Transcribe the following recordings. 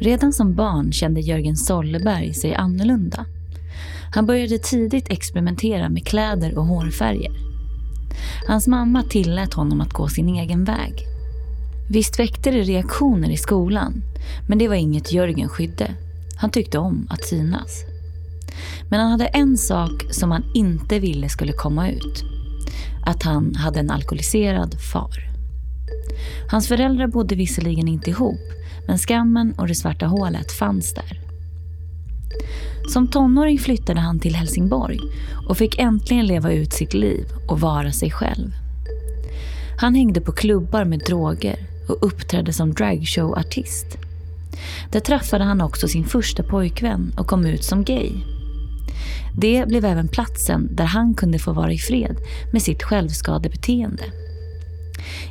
Redan som barn kände Jörgen Solleberg sig annorlunda. Han började tidigt experimentera med kläder och hårfärger. Hans mamma tillät honom att gå sin egen väg. Visst väckte det reaktioner i skolan, men det var inget Jörgen skydde. Han tyckte om att synas. Men han hade en sak som han inte ville skulle komma ut. Att han hade en alkoholiserad far. Hans föräldrar bodde visserligen inte ihop, men skammen och det svarta hålet fanns där. Som tonåring flyttade han till Helsingborg och fick äntligen leva ut sitt liv och vara sig själv. Han hängde på klubbar med droger och uppträdde som dragshowartist. Där träffade han också sin första pojkvän och kom ut som gay. Det blev även platsen där han kunde få vara i fred med sitt självskadebeteende.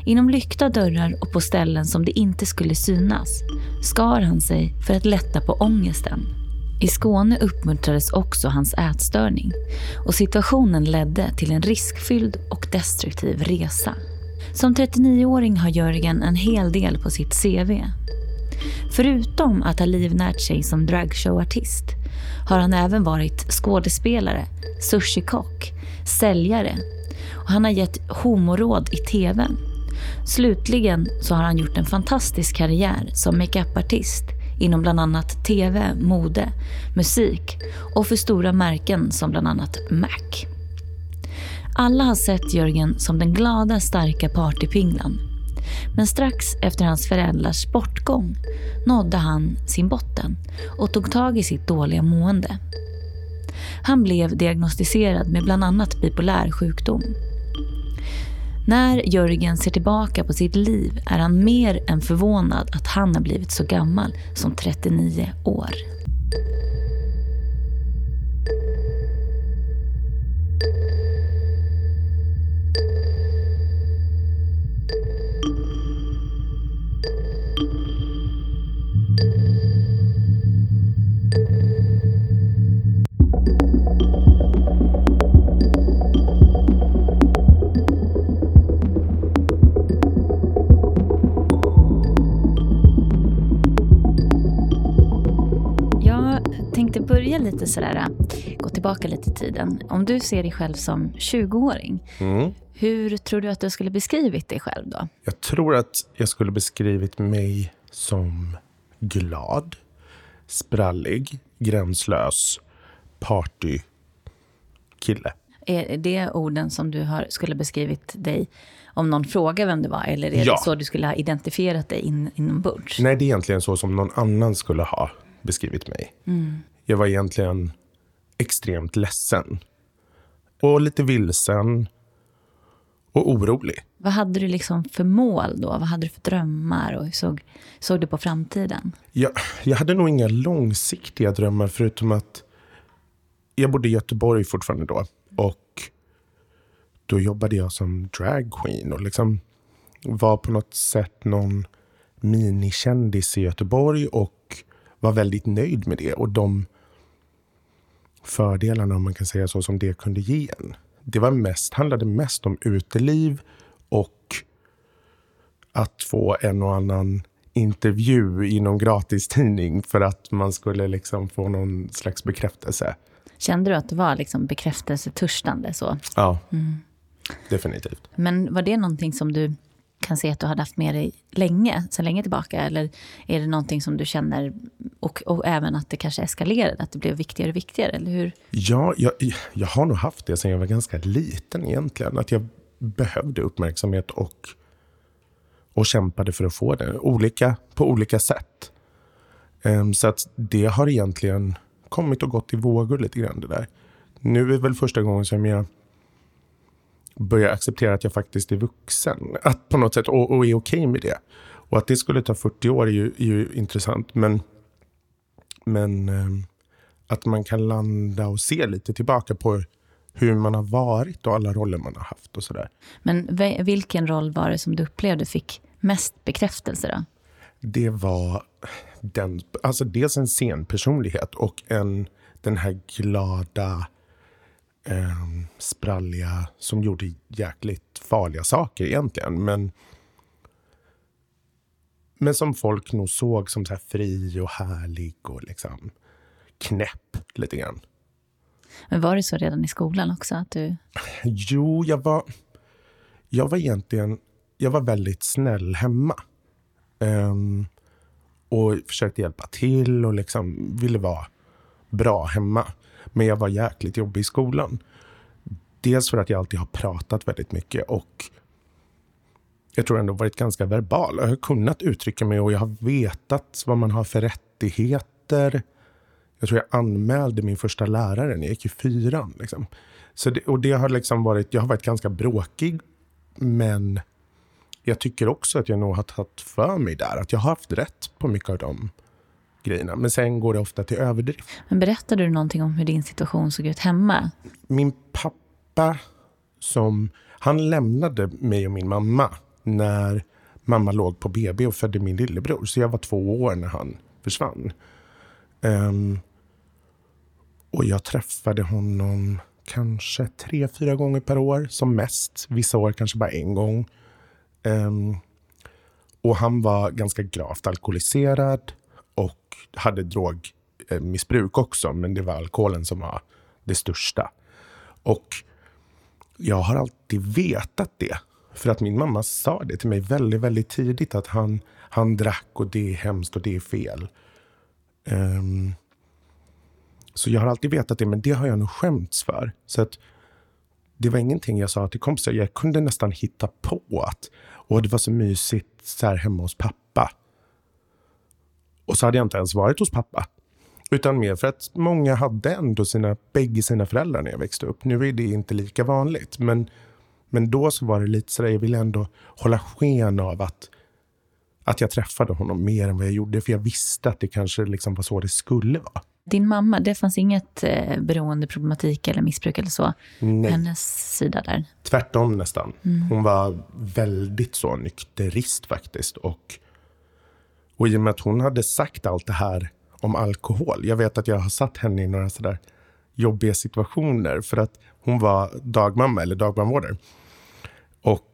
Inom lyckta dörrar och på ställen som det inte skulle synas skar han sig för att lätta på ångesten. I Skåne uppmuntrades också hans ätstörning och situationen ledde till en riskfylld och destruktiv resa. Som 39-åring har Jörgen en hel del på sitt CV. Förutom att ha livnärt sig som dragshowartist har han även varit skådespelare, sushikock, säljare och han har gett homoråd i TV. Slutligen så har han gjort en fantastisk karriär som makeupartist inom bland annat TV, mode, musik och för stora märken som bland annat Mac. Alla har sett Jörgen som den glada, starka partypinglan. Men strax efter hans föräldrars bortgång nådde han sin botten och tog tag i sitt dåliga mående. Han blev diagnostiserad med bland annat bipolär sjukdom. När Jörgen ser tillbaka på sitt liv är han mer än förvånad att han har blivit så gammal som 39 år. Tänkte börja lite sådär, gå tillbaka lite i tiden. Om du ser dig själv som 20-åring, Mm. hur tror du att du skulle beskrivit dig själv då? Jag tror att jag skulle beskrivit mig som glad, sprallig, gränslös, partykille. Är det orden som du har, skulle beskrivit dig om någon frågar vem du var? Eller är Ja. det så du skulle ha identifierat dig in, inombords? Nej, det är egentligen så som någon annan skulle ha beskrivit mig. Jag var egentligen extremt ledsen. Och lite vilsen. Och orolig. Vad hade du liksom för mål då? Vad hade du för drömmar? Och hur såg, såg du på framtiden? Jag, jag hade nog inga långsiktiga drömmar förutom att jag bodde i Göteborg fortfarande då. Och då jobbade jag som dragqueen och liksom var på något sätt någon minikändis i Göteborg och var väldigt nöjd med det. Och de fördelarna, om man kan säga så, som det kunde ge en. Det var mest, handlade mest om uteliv och att få en och annan intervju i någon gratistidning för att man skulle liksom få någon slags bekräftelse. Kände du att du var liksom bekräftelsetörstande? Så? Ja, definitivt. Men var det någonting som du kan se att du hade haft med dig länge, sedan länge tillbaka? Eller är det någonting som du känner, och, och även att det kanske eskalerade, att det blev viktigare och viktigare? Eller hur? Ja, jag, jag har nog haft det sedan jag var ganska liten egentligen. Att jag behövde uppmärksamhet och, och kämpade för att få det. Olika, på olika sätt. Ehm, så att det har egentligen kommit och gått i vågor lite grann det där. Nu är väl första gången som jag börjar acceptera att jag faktiskt är vuxen. Att på något sätt, och, och är okej med det. Och att det skulle ta 40 år är ju, är ju intressant. Men, men ehm, att man kan landa och se lite tillbaka på hur man har varit och alla roller man har haft och sådär. Men vilken roll var det som du upplevde fick mest bekräftelse då? Det var den, alltså dels en scenpersonlighet och en, den här glada, eh, spralliga, som gjorde jäkligt farliga saker egentligen. Men, men som folk nog såg som så här fri och härlig och liksom knäpp lite grann. Men var det så redan i skolan också? Att du... Jo, jag var, jag var egentligen jag var väldigt snäll hemma. Um, och försökte hjälpa till och liksom ville vara bra hemma. Men jag var jäkligt jobbig i skolan. Dels för att jag alltid har pratat väldigt mycket och jag tror ändå varit ganska verbal. Jag har kunnat uttrycka mig och jag har vetat vad man har för rättigheter. Jag tror jag anmälde min första lärare när jag gick i fyran. Liksom. Så det, och det har liksom varit, jag har varit ganska bråkig, men jag tycker också att jag nog har tagit för mig där. Att jag har haft rätt på mycket av de grejerna. Men sen går det ofta till överdrift. Men berättade du någonting om hur din situation såg ut hemma? Min pappa, som, han lämnade mig och min mamma när mamma låg på BB och födde min lillebror. Så jag var två år när han försvann. Um, och jag träffade honom kanske tre, fyra gånger per år som mest. Vissa år kanske bara en gång. Um, och han var ganska gravt alkoholiserad hade drogmissbruk också, men det var alkoholen som var det största. Och jag har alltid vetat det. För att min mamma sa det till mig väldigt, väldigt tidigt att han, han drack och det är hemskt och det är fel. Um, så jag har alltid vetat det, men det har jag nog skämts för. Så att det var ingenting jag sa till kompisar. Jag kunde nästan hitta på att och det var så mysigt så här hemma hos pappa. Och så hade jag inte ens varit hos pappa. Utan mer för att många hade ändå sina, bägge sina föräldrar när jag växte upp. Nu är det inte lika vanligt. Men, men då så var det lite så där, jag ville ändå hålla sken av att, att jag träffade honom mer än vad jag gjorde. För jag visste att det kanske liksom var så det skulle vara. Din mamma, det fanns inget eh, beroendeproblematik eller missbruk eller så? Nej. Hennes sida där? Tvärtom nästan. Mm. Hon var väldigt så nykterist faktiskt. Och, och i och med att hon hade sagt allt det här om alkohol. Jag vet att jag har satt henne i några sådär jobbiga situationer. För att hon var dagmamma eller dagbarnvårdare. Och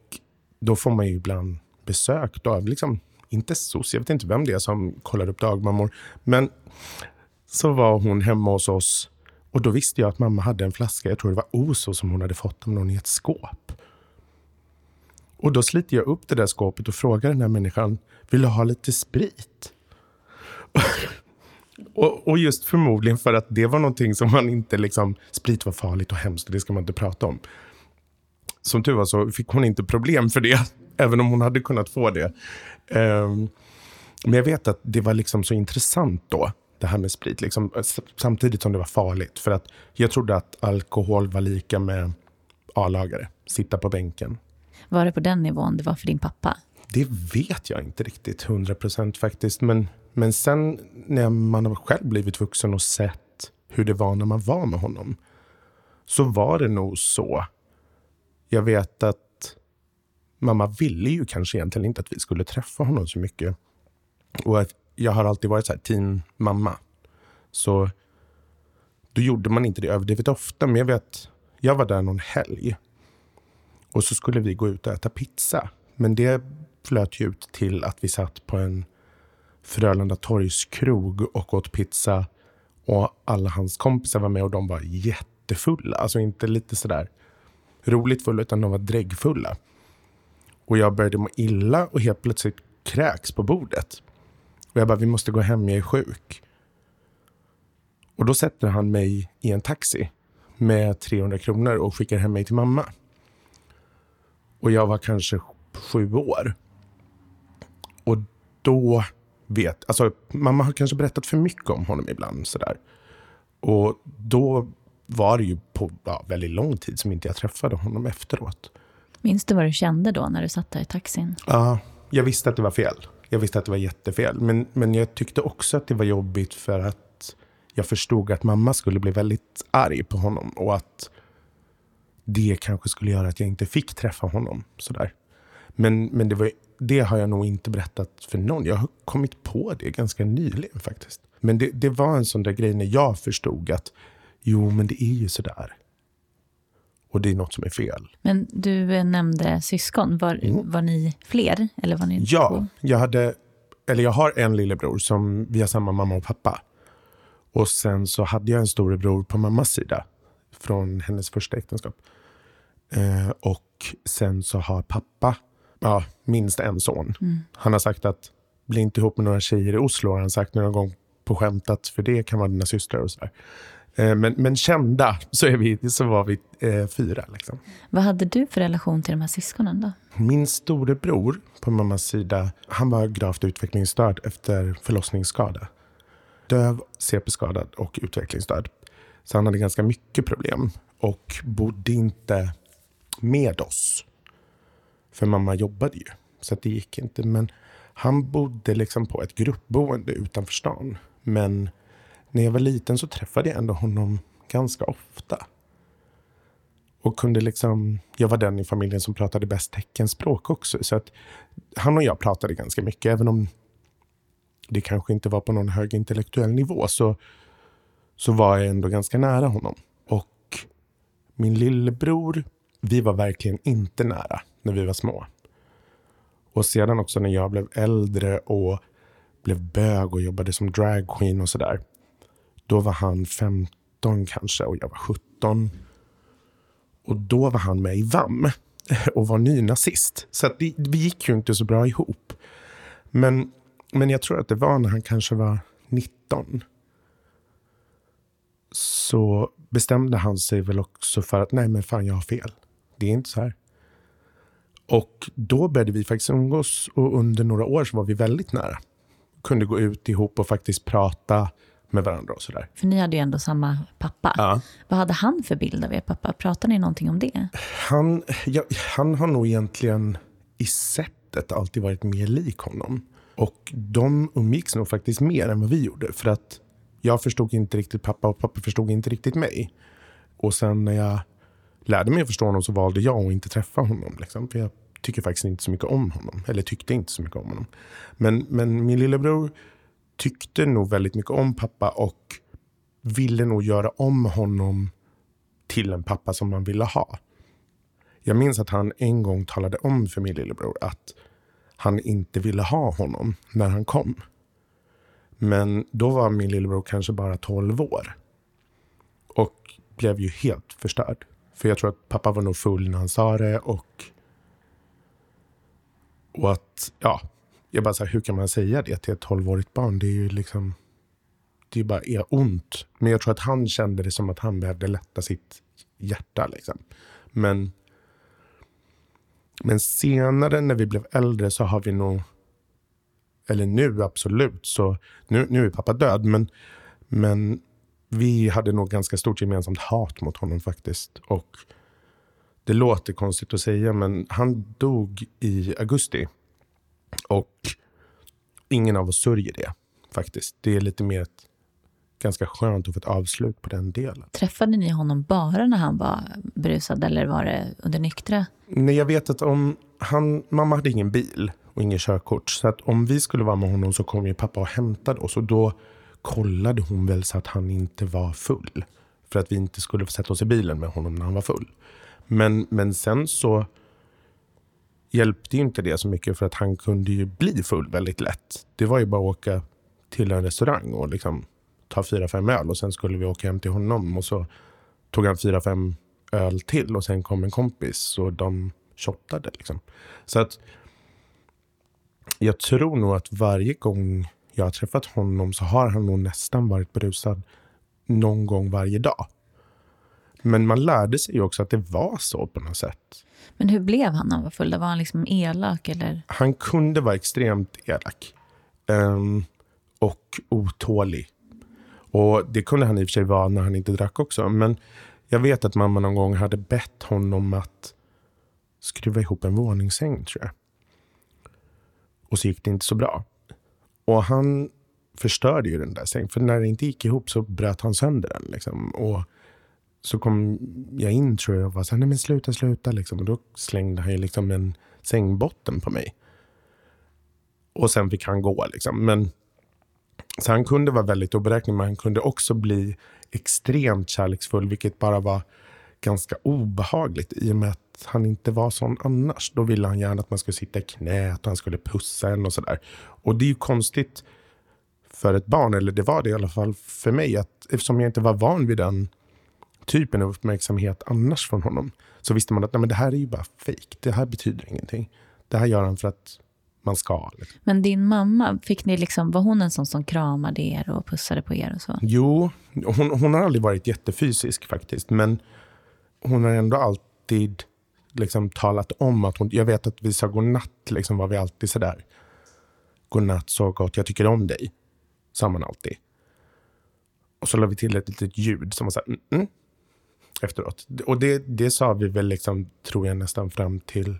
då får man ju ibland besök av, liksom, inte SOS, jag vet inte vem det är som kollar upp dagmammor. Men så var hon hemma hos oss och då visste jag att mamma hade en flaska, jag tror det var Oso som hon hade fått av någon i ett skåp. Och då sliter jag upp det där skåpet och frågar den här människan, vill du ha lite sprit? och, och, just förmodligen för att det var någonting som man inte liksom, sprit var farligt och hemskt och det ska man inte prata om. Som tur var så fick hon inte problem för det, även om hon hade kunnat få det. Um, men jag vet att det var liksom så intressant då det här med sprit. Liksom, samtidigt som det var farligt. För att jag trodde att alkohol var lika med A-lagare. Sitta på bänken. Var det på den nivån det var för din pappa? Det vet jag inte riktigt, 100 procent faktiskt. Men, men sen när man har själv blivit vuxen och sett hur det var när man var med honom. Så var det nog så. Jag vet att mamma ville ju kanske egentligen inte att vi skulle träffa honom så mycket. Och att jag har alltid varit så här team mamma. Så då gjorde man inte det överdrivet ofta. Men jag vet, jag var där någon helg. Och så skulle vi gå ut och äta pizza. Men det flöt ju ut till att vi satt på en Frölunda torgskrog och åt pizza. Och alla hans kompisar var med och de var jättefulla. Alltså inte lite sådär roligt fulla, utan de var dräggfulla. Och jag började må illa och helt plötsligt kräks på bordet. Och jag bara, vi måste gå hem, jag är sjuk. Och då sätter han mig i en taxi med 300 kronor och skickar hem mig till mamma. Och jag var kanske sju år. Och då vet, alltså mamma har kanske berättat för mycket om honom ibland sådär. Och då var det ju på ja, väldigt lång tid som inte jag träffade honom efteråt. Minns du vad du kände då när du satt där i taxin? Ja, jag visste att det var fel. Jag visste att det var jättefel. Men, men jag tyckte också att det var jobbigt för att jag förstod att mamma skulle bli väldigt arg på honom. Och att det kanske skulle göra att jag inte fick träffa honom. Sådär. Men, men det, var, det har jag nog inte berättat för någon. Jag har kommit på det ganska nyligen faktiskt. Men det, det var en sån där grej när jag förstod att jo, men det är ju sådär. Och det är något som är fel. Men du nämnde syskon. Var, mm. var ni fler? Eller var ni ja, två? jag hade eller jag har en lillebror som vi har samma mamma och pappa. Och sen så hade jag en storebror på mammas sida från hennes första äktenskap. Eh, och sen så har pappa ja, minst en son. Mm. Han har sagt att bli inte ihop med några tjejer i Oslo har han sagt några gånger på skämtat för det kan vara dina systrar och sådär. Eh, men, men kända så, är vi, så var vi eh, fyra. Liksom. Vad hade du för relation till de här syskonen då? Min storebror på mammas sida, han var gravt utvecklingsstörd efter förlossningsskada. Döv, CP-skadad och utvecklingsstörd. Så han hade ganska mycket problem och bodde inte med oss. För mamma jobbade ju, så det gick inte. Men han bodde liksom på ett gruppboende utanför stan. Men när jag var liten så träffade jag ändå honom ganska ofta. Och kunde liksom, jag var den i familjen som pratade bäst teckenspråk också. Så att han och jag pratade ganska mycket. Även om det kanske inte var på någon hög intellektuell nivå så, så var jag ändå ganska nära honom. Och min lillebror, vi var verkligen inte nära när vi var små. Och sedan också när jag blev äldre och blev bög och jobbade som dragqueen och sådär. Då var han 15 kanske och jag var 17. Och då var han med i VAM och var nynazist. Så att det, vi gick ju inte så bra ihop. Men, men jag tror att det var när han kanske var 19. Så bestämde han sig väl också för att nej men fan jag har fel. Det är inte så här. Och då började vi faktiskt umgås och under några år så var vi väldigt nära. Kunde gå ut ihop och faktiskt prata med varandra och sådär. För ni hade ju ändå samma pappa. Ja. Vad hade han för bild av er pappa? Pratade ni någonting om det? Han, ja, han har nog egentligen i sättet alltid varit mer lik honom. Och de umgicks nog faktiskt mer än vad vi gjorde. För att jag förstod inte riktigt pappa och pappa förstod inte riktigt mig. Och sen när jag lärde mig att förstå honom så valde jag att inte träffa honom. Liksom. För jag tycker faktiskt inte så mycket om honom. Eller tyckte inte så mycket om honom. Men, men min lillebror tyckte nog väldigt mycket om pappa och ville nog göra om honom till en pappa som man ville ha. Jag minns att han en gång talade om för min lillebror att han inte ville ha honom när han kom. Men då var min lillebror kanske bara 12 år. Och blev ju helt förstörd. För jag tror att pappa var nog full när han sa det och... Och att, ja. Jag bara så här, hur kan man säga det till ett 12-årigt barn? Det är ju liksom... Det är bara är ont. Men jag tror att han kände det som att han behövde lätta sitt hjärta liksom. Men... Men senare när vi blev äldre så har vi nog... Eller nu absolut så... Nu, nu är pappa död men... Men vi hade nog ganska stort gemensamt hat mot honom faktiskt. Och det låter konstigt att säga, men han dog i augusti. Och ingen av oss sörjer det faktiskt. Det är lite mer ett ganska skönt att få ett avslut på den delen. Träffade ni honom bara när han var berusad eller var det under nyktra? Nej, jag vet att om han, mamma hade ingen bil och ingen körkort. Så att om vi skulle vara med honom så kom ju pappa och hämtade oss. Och då kollade hon väl så att han inte var full. För att vi inte skulle få sätta oss i bilen med honom när han var full. Men, men sen så hjälpte ju inte det så mycket för att han kunde ju bli full väldigt lätt. Det var ju bara att åka till en restaurang och liksom ta fyra, fem öl och sen skulle vi åka hem till honom och så tog han fyra, fem öl till och sen kom en kompis och de shottade. Liksom. Så att jag tror nog att varje gång jag har träffat honom så har han nog nästan varit berusad någon gång varje dag. Men man lärde sig ju också att det var så på något sätt. Men hur blev han när han var full? Var han liksom elak eller? Han kunde vara extremt elak. Um, och otålig. Och det kunde han i och för sig vara när han inte drack också. Men jag vet att mamma någon gång hade bett honom att skruva ihop en våningssäng tror jag. Och så gick det inte så bra. Och han förstörde ju den där sängen. För när det inte gick ihop så bröt han sönder den. Liksom. Och så kom jag in tror jag och var så här, nej men sluta, sluta. Liksom. Och då slängde han ju liksom en sängbotten på mig. Och sen fick han gå. Liksom. Men, så han kunde vara väldigt oberäknelig, men han kunde också bli extremt kärleksfull, vilket bara var ganska obehagligt i och med att han inte var sån annars. Då ville han gärna att man skulle sitta i knät och han skulle pussa en och sådär. Och det är ju konstigt för ett barn, eller det var det i alla fall för mig, att eftersom jag inte var van vid den typen av uppmärksamhet annars från honom, så visste man att nej, men det här är ju bara fejk. Det här betyder ingenting. Det här gör han för att man ska. Liksom. Men din mamma, fick ni liksom, var hon en sån som kramade er och pussade på er? och så? Jo, hon, hon har aldrig varit jättefysisk faktiskt. Men hon har ändå alltid liksom talat om att hon... Jag vet att vi sa godnatt, liksom var vi alltid sådär. Godnatt, så gott, jag tycker om dig. Sa man alltid. Och så la vi till ett litet ljud som var såhär, mm, mm, efteråt. Och det, det sa vi väl, liksom, tror jag, nästan fram till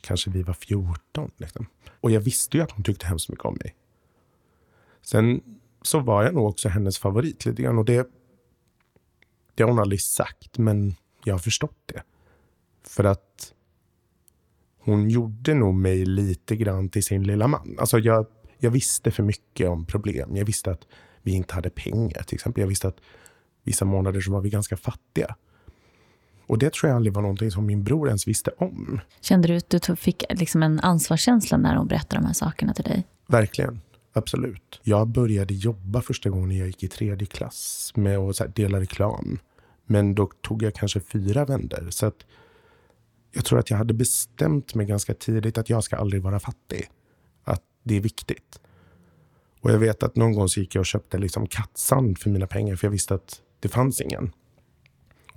kanske vi var 14. Liksom. Och jag visste ju att hon tyckte hemskt mycket om mig. Sen så var jag nog också hennes favorit lite grann. Och det, det har hon aldrig sagt, men jag har förstått det. För att hon gjorde nog mig lite grann till sin lilla man. Alltså jag, jag visste för mycket om problem. Jag visste att vi inte hade pengar till exempel. Jag visste att vissa månader så var vi ganska fattiga. Och det tror jag aldrig var någonting som min bror ens visste om. Kände du att du fick liksom en ansvarskänsla när hon berättade de här sakerna till dig? Verkligen. Absolut. Jag började jobba första gången jag gick i tredje klass med att dela reklam. Men då tog jag kanske fyra vänder. Så att jag tror att jag hade bestämt mig ganska tidigt att jag ska aldrig vara fattig. Att det är viktigt. Och jag vet att någon gång så gick jag och köpte liksom kattsand för mina pengar för jag visste att det fanns ingen.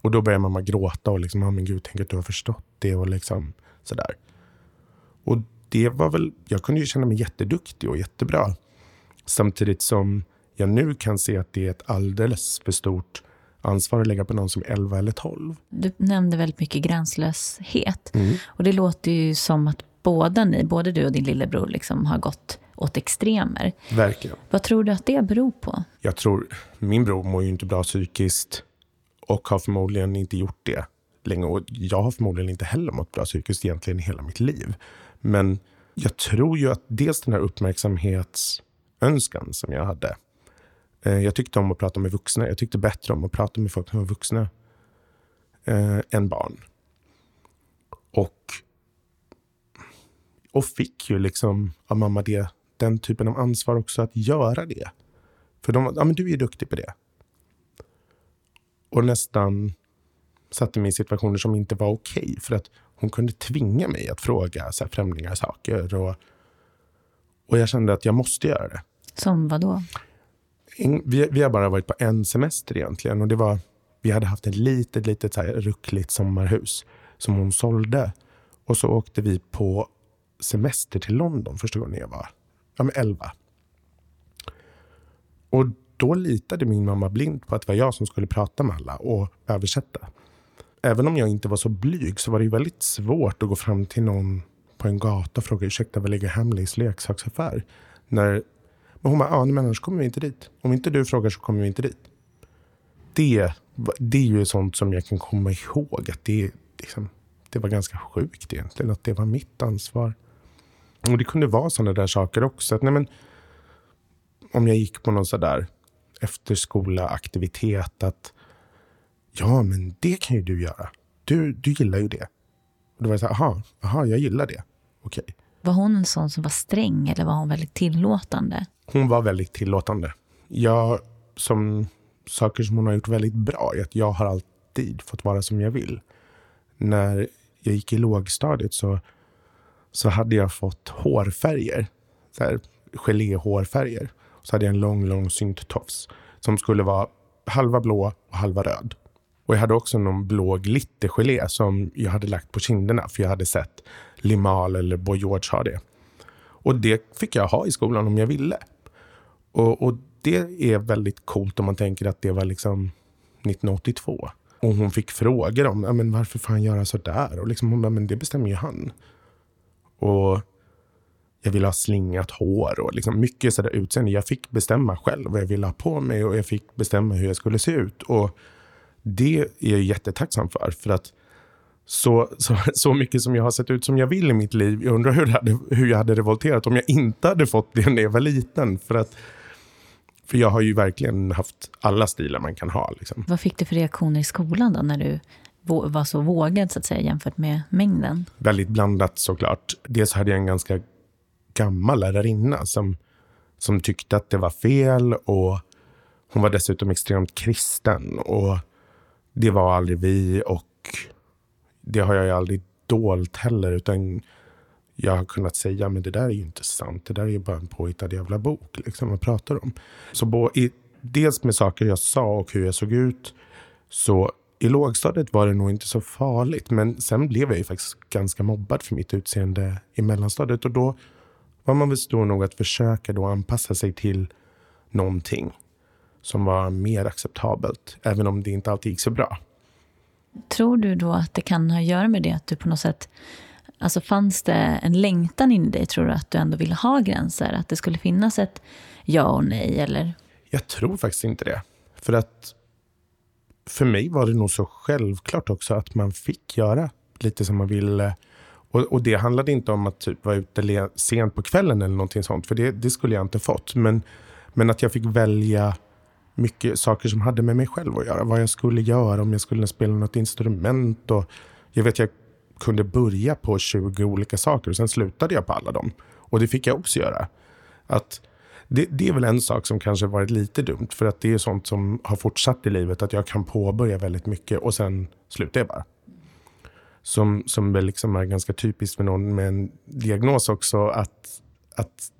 Och då började mamma gråta och liksom, ah, men gud, tänk att du har förstått det och liksom sådär. Och det var väl, jag kunde ju känna mig jätteduktig och jättebra. Samtidigt som jag nu kan se att det är ett alldeles för stort ansvar att lägga på någon som är 11 eller 12. Du nämnde väldigt mycket gränslöshet. Mm. Och det låter ju som att båda ni, både du och din lillebror, liksom har gått åt extremer. Verkligen. Vad tror du att det beror på? Jag tror, min bror mår ju inte bra psykiskt och har förmodligen inte gjort det länge. Och jag har förmodligen inte heller mått bra psykiskt egentligen i hela mitt liv. Men jag tror ju att dels den här uppmärksamhetsönskan som jag hade. Eh, jag tyckte om att prata med vuxna. Jag tyckte bättre om att prata med folk som var vuxna eh, än barn. Och, och fick ju liksom av mamma det, den typen av ansvar också att göra det. För de ja men du är ju duktig på det och nästan satte mig i situationer som inte var okej. Okay, för att hon kunde tvinga mig att fråga så här, främlingar saker. Och, och jag kände att jag måste göra det. Som vad då? Vi, vi har bara varit på en semester egentligen. Och det var, vi hade haft ett litet, litet så här, ruckligt sommarhus som hon sålde. Och så åkte vi på semester till London första gången jag var ja, men 11. Och då litade min mamma blint på att det var jag som skulle prata med alla och översätta. Även om jag inte var så blyg så var det väldigt svårt att gå fram till någon på en gata och fråga ursäkta, var ligger Hamleys leksaksaffär? När, men hon bara, ja men annars kommer vi inte dit. Om inte du frågar så kommer vi inte dit. Det, det är ju sånt som jag kan komma ihåg att det, liksom, det var ganska sjukt egentligen. Att det var mitt ansvar. Och det kunde vara sådana där saker också. Att, nej men, om jag gick på någon sådär efterskola-aktivitet att ja, men det kan ju du göra. Du, du gillar ju det. Och då var jag så här, aha, aha, jag gillar det. Okej. Okay. Var hon en sån som var sträng eller var hon väldigt tillåtande? Hon var väldigt tillåtande. Jag, som saker som hon har gjort väldigt bra är att jag har alltid fått vara som jag vill. När jag gick i lågstadiet så, så hade jag fått hårfärger. Så här, geléhårfärger så hade jag en lång, lång synttofs som skulle vara halva blå och halva röd. Och jag hade också någon blå glittergelé som jag hade lagt på kinderna för jag hade sett Limal eller Boy George ha det. Och det fick jag ha i skolan om jag ville. Och, och det är väldigt coolt om man tänker att det var liksom 1982. Och hon fick frågor om men varför får han göra så där? Och liksom hon bara, men det bestämmer ju han. Och jag ville ha slingat hår och liksom mycket sådär utseende. Jag fick bestämma själv vad jag ville ha på mig och jag fick bestämma hur jag skulle se ut. Och det är jag jättetacksam för. För att så, så, så mycket som jag har sett ut som jag vill i mitt liv. Jag undrar hur, hade, hur jag hade revolterat om jag inte hade fått det när jag var liten. För, att, för jag har ju verkligen haft alla stilar man kan ha. Liksom. Vad fick du för reaktioner i skolan då när du var så vågad så att säga jämfört med mängden? Väldigt blandat såklart. Dels hade jag en ganska gammal lärarinna som, som tyckte att det var fel och hon var dessutom extremt kristen och det var aldrig vi och det har jag ju aldrig dolt heller utan jag har kunnat säga men det där är ju inte sant. Det där är ju bara en påhittad jävla bok liksom, vad pratar om. Så bo, i, dels med saker jag sa och hur jag såg ut så i lågstadiet var det nog inte så farligt, men sen blev jag ju faktiskt ganska mobbad för mitt utseende i mellanstadiet och då var man väl stor nog att försöka då anpassa sig till någonting som var mer acceptabelt, även om det inte alltid gick så bra. Tror du då att det kan ha att göra med det att du på något sätt Alltså fanns det en längtan in i dig, tror du, att du ändå ville ha gränser? Att det skulle finnas ett ja och nej, eller? Jag tror faktiskt inte det. För att för mig var det nog så självklart också att man fick göra lite som man ville. Och, och det handlade inte om att typ vara ute sent på kvällen eller någonting sånt, för det, det skulle jag inte fått. Men, men att jag fick välja mycket saker som hade med mig själv att göra. Vad jag skulle göra, om jag skulle spela något instrument. Och jag vet, jag kunde börja på 20 olika saker och sen slutade jag på alla dem. Och det fick jag också göra. Att det, det, är väl en sak som kanske varit lite dumt. För att det är sånt som har fortsatt i livet. Att jag kan påbörja väldigt mycket och sen slutar jag bara. Som, som väl liksom är ganska typiskt för någon med en diagnos också. Att, att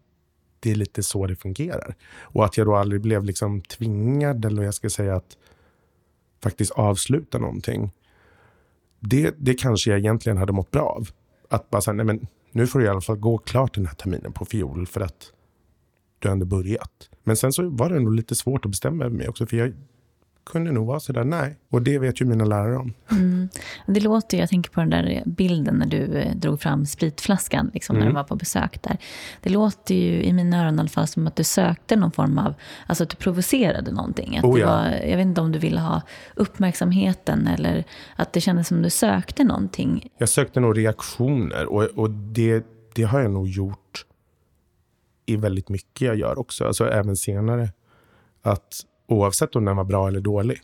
det är lite så det fungerar. Och att jag då aldrig blev liksom tvingad, eller jag ska säga att faktiskt avsluta någonting. Det, det kanske jag egentligen hade mått bra av. Att bara säga, nej men nu får du i alla fall gå klart den här terminen på fiol för att du har ändå börjat. Men sen så var det nog lite svårt att bestämma över mig också. För jag kunde nog vara sådär, nej. Och det vet ju mina lärare om. Mm. Det låter ju, jag tänker på den där bilden när du eh, drog fram spritflaskan, liksom, mm. när du var på besök där. Det låter ju i mina öron i alla fall som att du sökte någon form av, alltså att du provocerade någonting. Att oh, ja. var, jag vet inte om du ville ha uppmärksamheten eller att det kändes som du sökte någonting. Jag sökte nog reaktioner och, och det, det har jag nog gjort i väldigt mycket jag gör också, alltså även senare. Att oavsett om den var bra eller dålig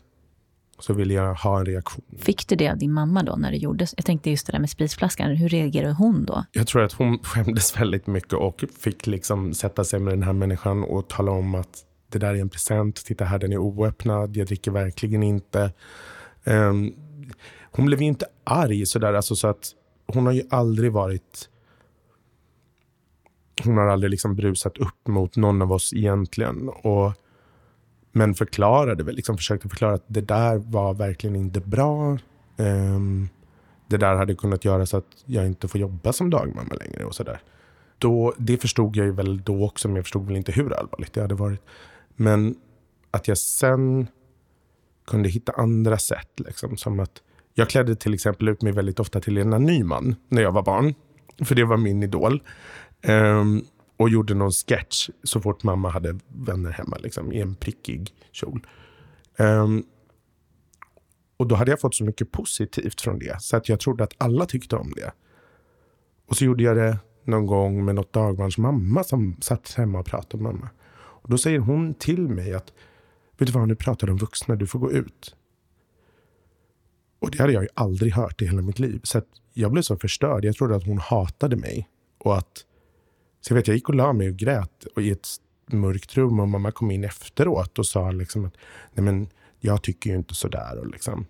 så vill jag ha en reaktion. Fick du det av din mamma då när det gjordes? Jag tänkte just det där med spritflaskan. Hur reagerade hon då? Jag tror att hon skämdes väldigt mycket och fick liksom sätta sig med den här människan och tala om att det där är en present. Titta här, den är oöppnad. Jag dricker verkligen inte. Um, hon blev inte arg sådär, alltså så att hon har ju aldrig varit hon har aldrig liksom brusat upp mot någon av oss egentligen. Och, men förklarade väl, liksom försökte förklara att det där var verkligen inte bra. Um, det där hade kunnat göra så att jag inte får jobba som dagmamma längre och sådär. Då, det förstod jag ju väl då också, men jag förstod väl inte hur allvarligt det hade varit. Men att jag sen kunde hitta andra sätt. Liksom, som att jag klädde till exempel ut mig väldigt ofta till Lena Nyman när jag var barn. För det var min idol. Um, och gjorde någon sketch så fort mamma hade vänner hemma liksom, i en prickig kjol. Um, och då hade jag fått så mycket positivt från det så att jag trodde att alla tyckte om det. Och så gjorde jag det någon gång med något dagbarns mamma som satt hemma och pratade med mamma. Och då säger hon till mig att vet du vad, nu pratar om vuxna, du får gå ut. Och det hade jag ju aldrig hört i hela mitt liv. Så jag blev så förstörd. Jag trodde att hon hatade mig och att så jag vet, jag gick och la mig och grät och i ett mörkt rum och mamma kom in efteråt och sa liksom att nej men jag tycker ju inte sådär. Och liksom.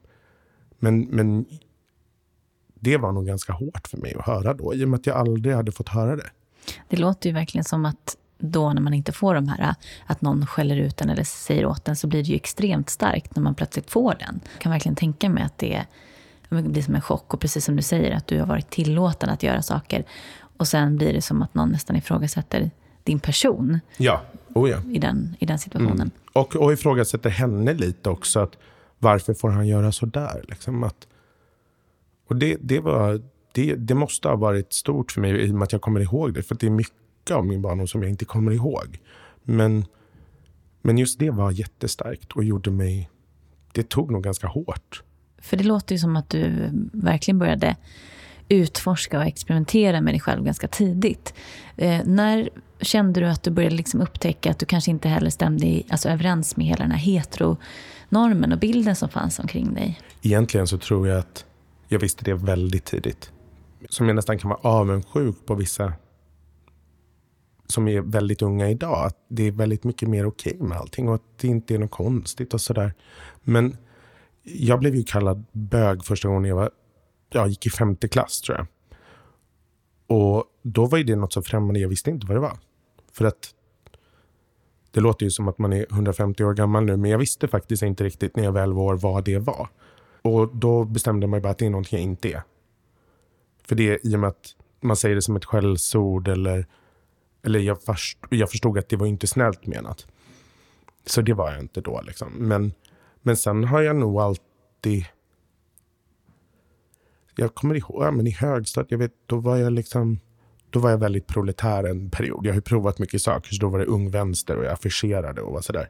men, men det var nog ganska hårt för mig att höra då, i och med att jag aldrig hade fått höra det. Det låter ju verkligen som att då när man inte får de här, att någon skäller ut den eller säger åt den, så blir det ju extremt starkt när man plötsligt får den. Jag kan verkligen tänka mig att det blir som en chock. Och precis som du säger, att du har varit tillåten att göra saker. Och sen blir det som att någon nästan ifrågasätter din person. Ja, oh ja. I, den, i den situationen. Mm. Och, och ifrågasätter henne lite också. att Varför får han göra så där? Liksom att, och det, det, var, det, det måste ha varit stort för mig i och med att jag kommer ihåg det. För det är mycket av min barndom som jag inte kommer ihåg. Men, men just det var jättestarkt och gjorde mig... Det tog nog ganska hårt. För det låter ju som att du verkligen började utforska och experimentera med dig själv ganska tidigt. Eh, när kände du att du började liksom upptäcka att du kanske inte heller stämde i, alltså överens med hela den här heteronormen och bilden som fanns omkring dig? egentligen så tror jag att jag visste det väldigt tidigt. Som jag nästan kan vara avundsjuk på vissa som är väldigt unga idag. Att det är väldigt mycket mer okej okay med allting och att det inte är något konstigt och sådär. Men jag blev ju kallad bög första gången jag var, jag gick i femte klass tror jag. Och då var ju det något så främmande, jag visste inte vad det var. För att det låter ju som att man är 150 år gammal nu, men jag visste faktiskt inte riktigt när jag väl var vad det var. Och då bestämde man ju bara att det är någonting jag inte är. För det i och med att man säger det som ett skällsord eller, eller jag, först, jag förstod att det var inte snällt menat. Så det var jag inte då liksom. Men, men sen har jag nog alltid jag kommer ihåg, men i högstadiet, jag vet, då var jag liksom då var jag väldigt proletär en period. Jag har ju provat mycket saker, så då var det ung vänster och jag affischerade och var sådär.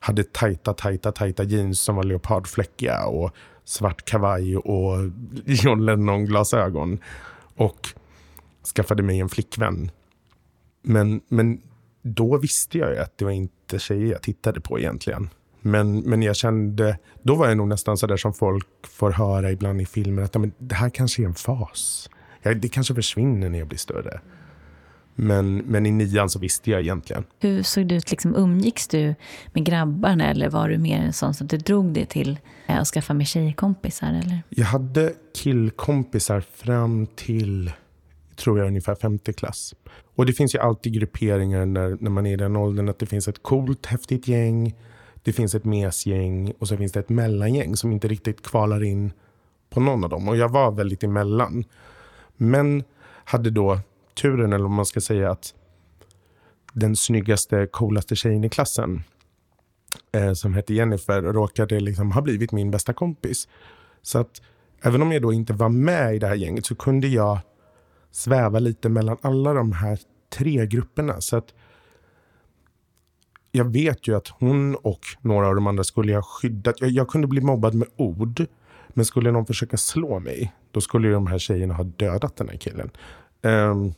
Hade tajta, tajta, tajta jeans som var leopardfläckiga och svart kavaj och John Lennon-glasögon. Och skaffade mig en flickvän. Men, men då visste jag ju att det var inte tjejer jag tittade på egentligen. Men, men jag kände, då var jag nog nästan sådär som folk får höra ibland i filmer, att men, det här kanske är en fas. Ja, det kanske försvinner när jag blir större. Men, men i nian så visste jag egentligen. Hur såg det ut? Liksom, umgicks du med grabbarna eller var du mer en sån som du drog dig till att skaffa med tjejkompisar? Eller? Jag hade killkompisar fram till, tror jag, ungefär femte klass. Och det finns ju alltid grupperingar när, när man är i den åldern. Att det finns ett coolt, häftigt gäng. Det finns ett mesgäng och så finns det ett mellangäng som inte riktigt kvalar in på någon av dem. Och jag var väldigt emellan. Men hade då turen, eller om man ska säga att den snyggaste, coolaste tjejen i klassen eh, som hette Jennifer råkade liksom ha blivit min bästa kompis. Så att även om jag då inte var med i det här gänget så kunde jag sväva lite mellan alla de här tre grupperna. Så att jag vet ju att hon och några av de andra skulle ha skyddat. Jag, jag kunde bli mobbad med ord. Men skulle någon försöka slå mig, då skulle de här tjejerna ha dödat den här killen. Um,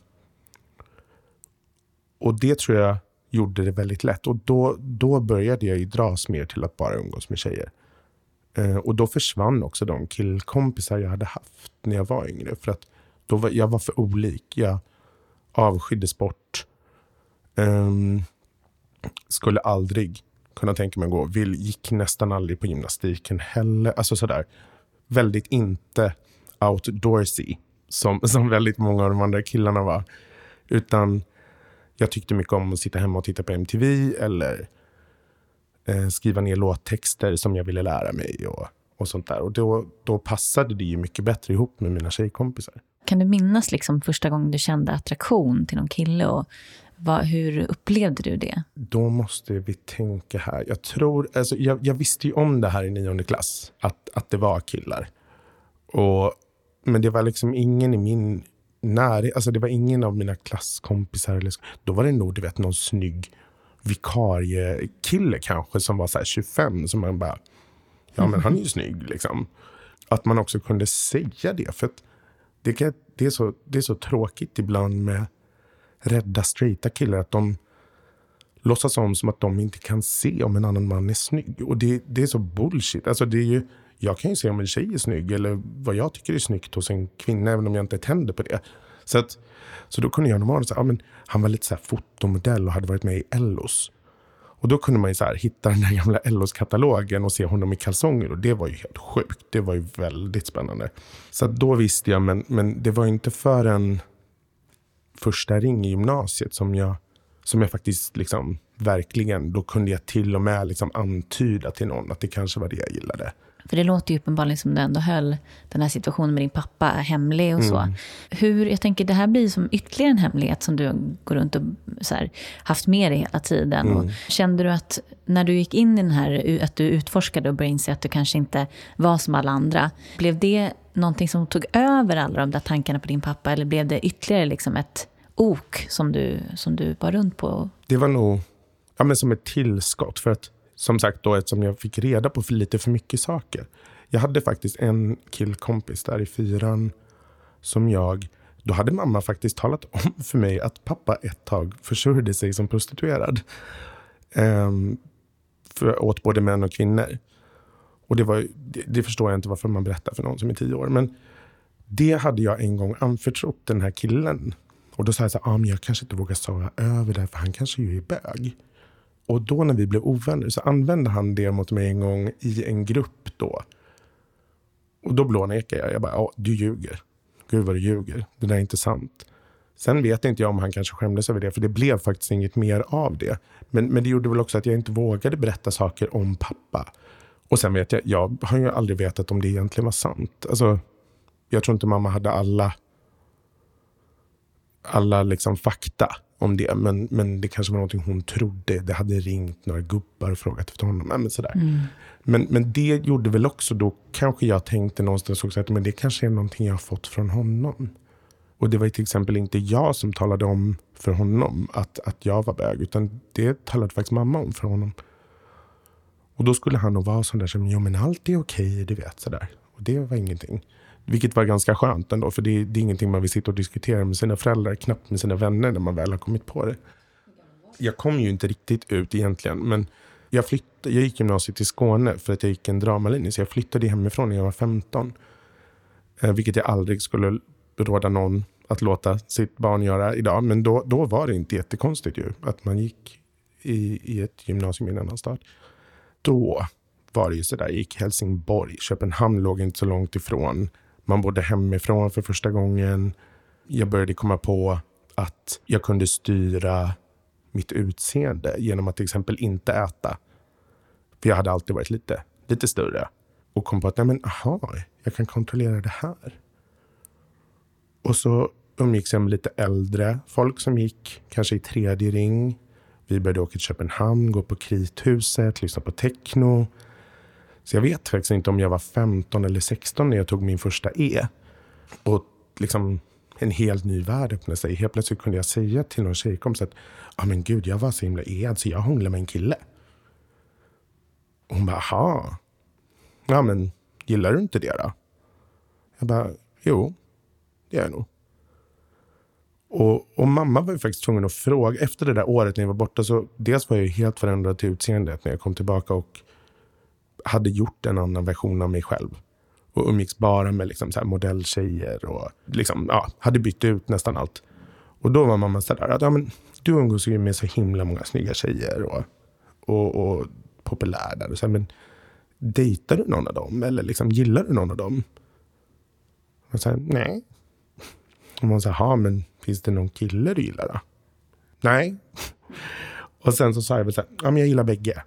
och det tror jag gjorde det väldigt lätt. Och då, då började jag ju dras mer till att bara umgås med tjejer. Uh, och då försvann också de killkompisar jag hade haft när jag var yngre. För att då var, jag var för olik. Jag avskydde sport. Um, ehm, skulle aldrig kunna tänka mig att gå. Vill, gick nästan aldrig på gymnastiken heller. Alltså sådär väldigt inte outdoorsy. Som, som väldigt många av de andra killarna var. Utan jag tyckte mycket om att sitta hemma och titta på MTV eller eh, skriva ner låttexter som jag ville lära mig och, och sånt där. Och då, då passade det ju mycket bättre ihop med mina tjejkompisar. Kan du minnas liksom första gången du kände attraktion till någon kille? Och vad, hur upplevde du det? Då måste vi tänka här. Jag tror, alltså, jag, jag visste ju om det här i nionde klass, att, att det var killar. Och, men det var liksom ingen i min närhet, alltså det var ingen av mina klasskompisar. Eller, då var det nog du vet, någon snygg vikariekille kanske som var så 25 som man bara, ja men han är ju snygg liksom. Att man också kunde säga det. För det, det, är så, det är så tråkigt ibland med rädda straighta killar att de låtsas om som att de inte kan se om en annan man är snygg. Och det, det är så bullshit. Alltså det är ju, jag kan ju se om en tjej är snygg eller vad jag tycker är snyggt hos en kvinna även om jag inte tänder på det. Så, att, så då kunde jag normalt säga, ja, men han var lite så här fotomodell och hade varit med i Ellos. Och då kunde man ju så här, hitta den där gamla Ellos-katalogen och se honom i kalsonger. Och det var ju helt sjukt. Det var ju väldigt spännande. Så då visste jag, men, men det var inte förrän första ring i gymnasiet som jag, som jag faktiskt liksom verkligen, då kunde jag till och med liksom antyda till någon att det kanske var det jag gillade. För det låter ju uppenbarligen som du ändå höll den här situationen med din pappa hemlig och så. Mm. Hur, jag tänker det här blir som ytterligare en hemlighet som du går runt och så här, haft med dig hela tiden. Mm. Och kände du att när du gick in i den här, att du utforskade och började inse att du kanske inte var som alla andra. Blev det någonting som tog över alla de där tankarna på din pappa? Eller blev det ytterligare liksom ett ok som du, som du var runt på? Det var nog ja, men som ett tillskott. För att som sagt då, eftersom jag fick reda på för lite för mycket saker. Jag hade faktiskt en killkompis där i fyran som jag då hade mamma faktiskt talat om för mig att pappa ett tag försörjde sig som prostituerad. Um, för, åt både män och kvinnor. Och det, var, det, det, förstår jag inte varför man berättar för någon som är tio år. Men det hade jag en gång anförtrott den här killen. Och då sa jag så här, ah, men jag kanske inte vågar säga över det, för han kanske ju är bög. Och då när vi blev ovänner så använde han det mot mig en gång i en grupp då. Och då blånekade jag. Jag bara, ja, du ljuger. Gud vad du ljuger. Det där är inte sant. Sen vet inte jag om han kanske skämdes över det, för det blev faktiskt inget mer av det. Men, men det gjorde väl också att jag inte vågade berätta saker om pappa. Och sen vet jag, jag har ju aldrig vetat om det egentligen var sant. Alltså, jag tror inte mamma hade alla, alla liksom fakta om det. Men, men det kanske var någonting hon trodde. Det hade ringt några gubbar och frågat efter honom. Men, sådär. Mm. Men, men det gjorde väl också, då kanske jag tänkte någonstans också att men det kanske är någonting jag har fått från honom. Och det var till exempel inte jag som talade om för honom att, att jag var bög. Utan det talade faktiskt mamma om för honom. Och då skulle han nog vara sån där som, jo men allt är okej, du vet sådär. Och det var ingenting. Vilket var ganska skönt ändå, för det, det är ingenting man vill sitta och diskutera med sina föräldrar, knappt med sina vänner när man väl har kommit på det. Jag kom ju inte riktigt ut egentligen, men jag, flyttade, jag gick gymnasiet i Skåne för att jag gick en dramalinje, så jag flyttade hemifrån när jag var 15. Eh, vilket jag aldrig skulle råda någon att låta sitt barn göra idag. Men då, då var det inte jättekonstigt ju, att man gick i, i ett gymnasium i en annan stad. Då var det ju sådär, jag gick Helsingborg, Köpenhamn låg inte så långt ifrån. Man bodde hemifrån för första gången. Jag började komma på att jag kunde styra mitt utseende genom att till exempel inte äta. För jag hade alltid varit lite, lite större. Och kom på att, nej men aha, jag kan kontrollera det här. Och så umgicks jag med lite äldre folk som gick kanske i tredje ring. Vi började åka till Köpenhamn, gå på Krithuset, lyssna på techno. Så jag vet faktiskt inte om jag var 15 eller 16 när jag tog min första E. Och liksom en helt ny värld öppnade sig. Helt plötsligt kunde jag säga till någon tjejkompis att ah, men gud, jag var så himla ead så jag hånglade med en kille. Och hon bara, aha. Ja, men gillar du inte det då? Jag bara, jo, det gör jag nog. Och, och, mamma var ju faktiskt tvungen att fråga. Efter det där året när jag var borta så dels var jag helt förändrad till utseendet när jag kom tillbaka och hade gjort en annan version av mig själv. Och umgicks bara med liksom så här modelltjejer och liksom, ja, hade bytt ut nästan allt. Och då var mamma sådär att ja, men, du umgås ju med så himla många snygga tjejer och, och, och populär där. Och så här, men dejtar du någon av dem? Eller liksom, gillar du någon av dem? Och så här, nej. Och man sa, men finns det någon kille du gillar då? Nej. Och sen så sa jag väl så här, ja men jag gillar bägge.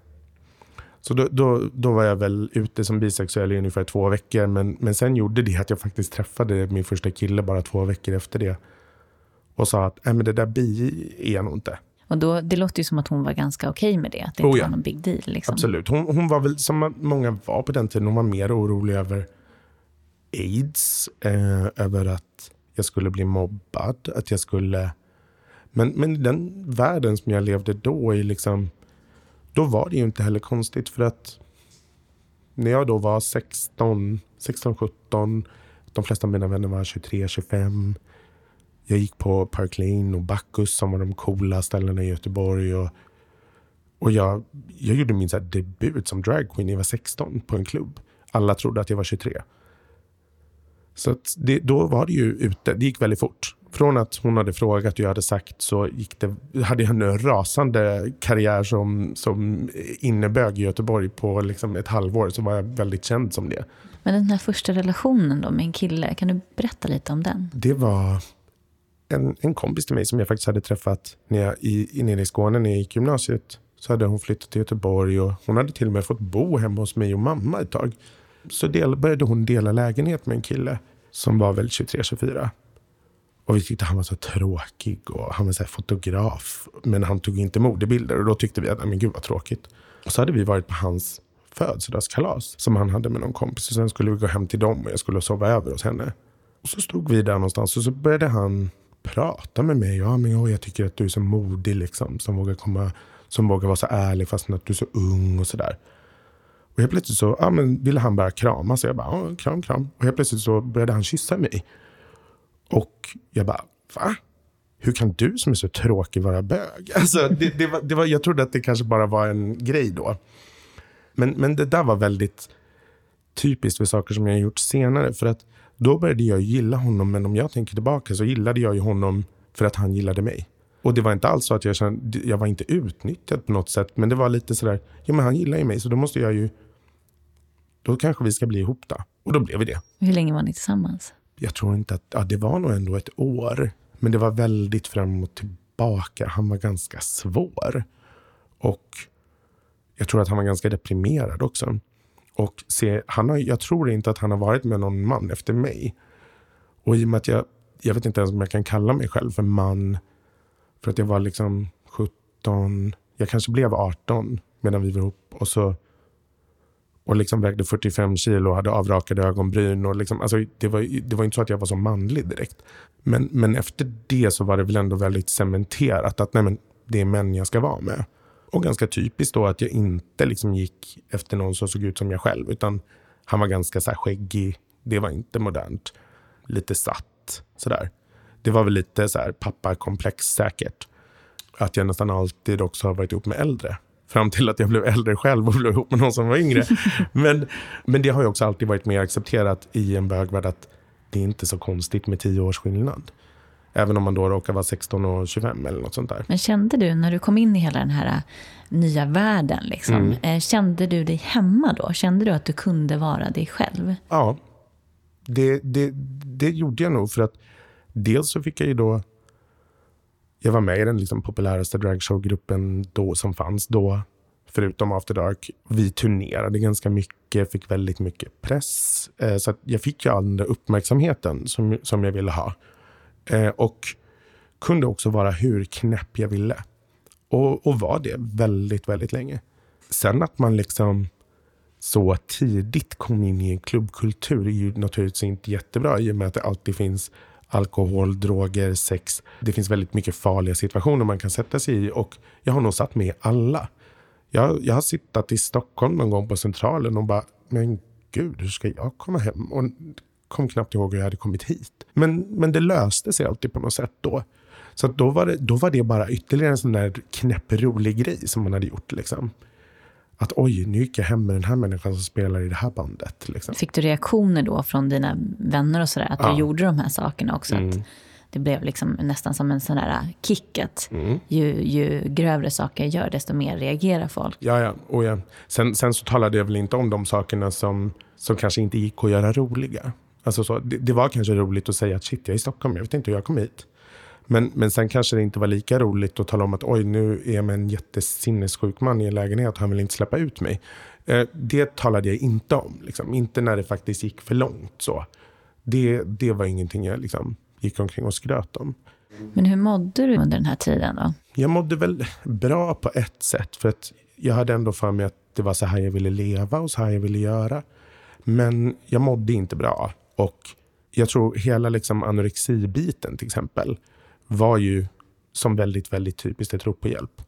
Så då, då, då var jag väl ute som bisexuell i ungefär två veckor. Men, men sen gjorde det att jag faktiskt träffade min första kille bara två veckor efter det. Och sa att Nej, men det där bi är jag nog inte. Och då, det låter ju som att hon var ganska okej okay med det. Att det inte oh ja. var någon big deal. Liksom. Absolut. Hon, hon var väl, som många var på den tiden, hon var mer orolig över aids. Eh, över att jag skulle bli mobbad. Att jag skulle... Men, men den världen som jag levde då i liksom då var det ju inte heller konstigt för att när jag då var 16, 16, 17, de flesta av mina vänner var 23, 25. Jag gick på Park Lane och Bacchus som var de coola ställena i Göteborg. Och, och jag, jag gjorde min så debut som dragqueen när jag var 16 på en klubb. Alla trodde att jag var 23. Så det, då var det ju ute. Det gick väldigt fort. Från att hon hade frågat och jag hade sagt så gick det, hade jag en rasande karriär som, som innebög i Göteborg på liksom ett halvår. Så var jag väldigt känd som det. Men den här första relationen då med en kille, kan du berätta lite om den? Det var en, en kompis till mig som jag faktiskt hade träffat när jag, i, nere i Skåne när jag gick gymnasiet. Så hade hon flyttat till Göteborg och hon hade till och med fått bo hemma hos mig och mamma ett tag. Så del, började hon dela lägenhet med en kille som var väl 23-24. Och vi tyckte han var så tråkig och han var så fotograf. Men han tog inte modebilder och då tyckte vi att, men gud vad tråkigt. Och så hade vi varit på hans födelsedagskalas som han hade med någon kompis. Och sen skulle vi gå hem till dem och jag skulle sova över hos henne. Och så stod vi där någonstans och så började han prata med mig. Ja, men jag tycker att du är så modig liksom. Som vågar komma, som vågar vara så ärlig fast att du är så ung och sådär. Och helt plötsligt så ja, men ville han bara krama. Så jag bara, oh, kram, kram. Och helt plötsligt så började han kyssa mig. Och jag bara, va? Hur kan du som är så tråkig vara bög? Alltså, det, det var, det var, jag trodde att det kanske bara var en grej då. Men, men det där var väldigt... typiskt för saker som jag har gjort senare. För att då började jag gilla honom, men om jag tänker tillbaka så gillade jag ju honom för att han gillade mig. Och det var inte alls så att jag kände, jag var inte utnyttjad på något sätt. Men det var lite sådär, ja men han gillar ju mig så då måste jag ju, då kanske vi ska bli ihop då. Och då blev vi det. Hur länge var ni tillsammans? Jag tror inte att, ja det var nog ändå ett år. Men det var väldigt fram och tillbaka. Han var ganska svår. Och jag tror att han var ganska deprimerad också. Och se, han har, jag tror inte att han har varit med någon man efter mig. Och i och med att jag, jag vet inte ens om jag kan kalla mig själv för man. För att jag var liksom 17, jag kanske blev 18 medan vi var ihop. Och så och liksom vägde 45 kilo och hade avrakade ögonbryn. Och liksom, alltså det, var, det var inte så att jag var så manlig direkt. Men, men efter det så var det väl ändå väldigt cementerat att nej men, det är män jag ska vara med. Och ganska typiskt då att jag inte liksom gick efter någon som såg ut som jag själv. Utan han var ganska så här skäggig. Det var inte modernt. Lite satt. Sådär. Det var väl lite så här pappakomplex säkert. Att jag nästan alltid också har varit ihop med äldre. Fram till att jag blev äldre själv och blev ihop med någon som var yngre. men, men det har ju också alltid varit mer accepterat i en bögvärld att det är inte så konstigt med tio års skillnad. Även om man då råkar vara 16 och 25 eller något sånt där. Men kände du när du kom in i hela den här äh, nya världen, liksom, mm. Eh, kände du dig hemma då? Kände du att du kunde vara dig själv? Ja, det, det, det gjorde jag nog. För att dels så fick jag ju då jag var med i den liksom populäraste dragshowgruppen då som fanns då, förutom After Dark. Vi turnerade ganska mycket, fick väldigt mycket press. Eh, så jag fick ju all den där uppmärksamheten som, som jag ville ha. Eh, och kunde också vara hur knäpp jag ville. Och, och var det väldigt, väldigt länge. Sen att man liksom så tidigt kom in i en klubbkultur är ju naturligtvis inte jättebra i och med att det alltid finns alkohol, droger, sex. Det finns väldigt mycket farliga situationer man kan sätta sig i och jag har nog satt med alla. Jag, jag har suttit i Stockholm någon gång på Centralen och bara, men gud, hur ska jag komma hem? Och kom knappt ihåg hur jag hade kommit hit. Men, men det löste sig alltid på något sätt då. Så då, var det, då var det bara ytterligare en sån där knäpprolig grej som man hade gjort. Liksom att oj, nu gick jag hem med den här människan som spelar i det här bandet. Liksom. Fick du reaktioner då från dina vänner och sådär, att ja. du gjorde de här sakerna också? Mm. Att det blev liksom nästan som en sån där kick, att mm. ju, ju grövre saker jag gör, desto mer reagerar folk. Ja, ja. Och ja. Sen, sen så talade jag väl inte om de sakerna som, som kanske inte gick att göra roliga. Alltså så, det, det var kanske roligt att säga att shit, jag är i Stockholm, jag vet inte hur jag kom hit. Men, men sen kanske det inte var lika roligt att tala om att oj, nu är jag med en jättesinnessjuk man i en lägenhet och han vill inte släppa ut mig. Eh, det talade jag inte om. Liksom. Inte när det faktiskt gick för långt. så. Det, det var ingenting jag liksom, gick omkring och skröt om. Men hur mådde du under den här tiden då? Jag mådde väl bra på ett sätt. För att jag hade ändå för mig att det var så här jag ville leva och så här jag ville göra. Men jag mådde inte bra. Och jag tror hela liksom anorexibiten till exempel var ju som väldigt, väldigt typiskt ett rop på hjälp.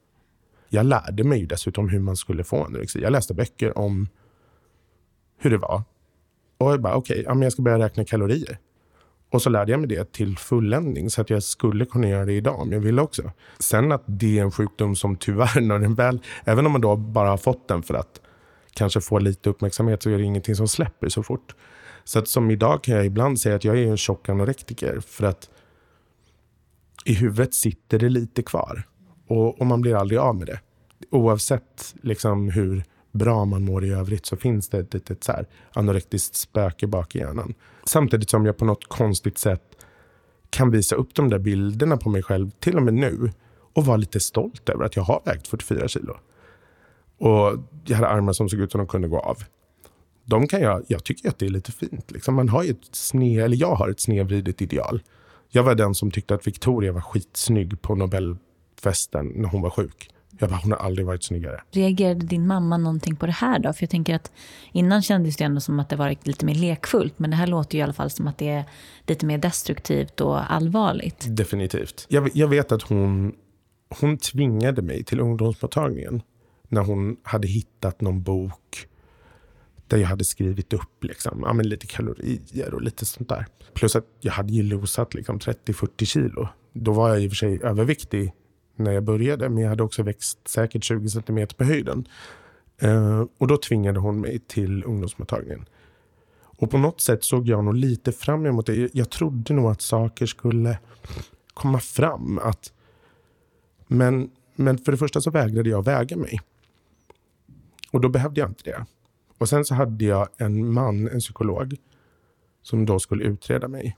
Jag lärde mig dessutom hur man skulle få anorexi. Jag läste böcker om hur det var. Och jag bara, okej, okay, jag ska börja räkna kalorier. Och så lärde jag mig det till fulländning så att jag skulle kunna göra det idag om jag ville också. Sen att det är en sjukdom som tyvärr, när den väl, även om man då bara har fått den för att kanske få lite uppmärksamhet så är det ingenting som släpper så fort. Så att som idag kan jag ibland säga att jag är en tjock anorektiker för att i huvudet sitter det lite kvar. Och, och man blir aldrig av med det. Oavsett liksom hur bra man mår i övrigt så finns det ett litet så här anorektiskt spöke bak i hjärnan. Samtidigt som jag på något konstigt sätt kan visa upp de där bilderna på mig själv, till och med nu, och vara lite stolt över att jag har vägt 44 kilo. Och jag hade armar som såg ut som de kunde gå av. De kan jag, jag tycker att det är lite fint. Liksom man har ett sne, eller jag har ett snedvridet ideal. Jag var den som tyckte att Victoria var skitsnygg på Nobelfesten när hon var sjuk. Jag bara, hon har aldrig varit snyggare. Reagerade din mamma någonting på det här då? För jag tänker att innan kändes det ändå som att det var lite mer lekfullt. Men det här låter ju i alla fall som att det är lite mer destruktivt och allvarligt. Definitivt. Jag, jag vet att hon, hon tvingade mig till ungdomsmottagningen. När hon hade hittat någon bok där jag hade skrivit upp liksom, ja, men lite kalorier och lite sånt där. Plus att jag hade ju losat liksom 30-40 kilo. Då var jag i och för sig överviktig när jag började, men jag hade också växt säkert 20 centimeter på höjden. Eh, och då tvingade hon mig till ungdomsmottagningen. Och på något sätt såg jag nog lite fram emot det. Jag trodde nog att saker skulle komma fram. Att, men, men för det första så vägrade jag väga mig. Och då behövde jag inte det. Och sen så hade jag en man, en psykolog, som då skulle utreda mig.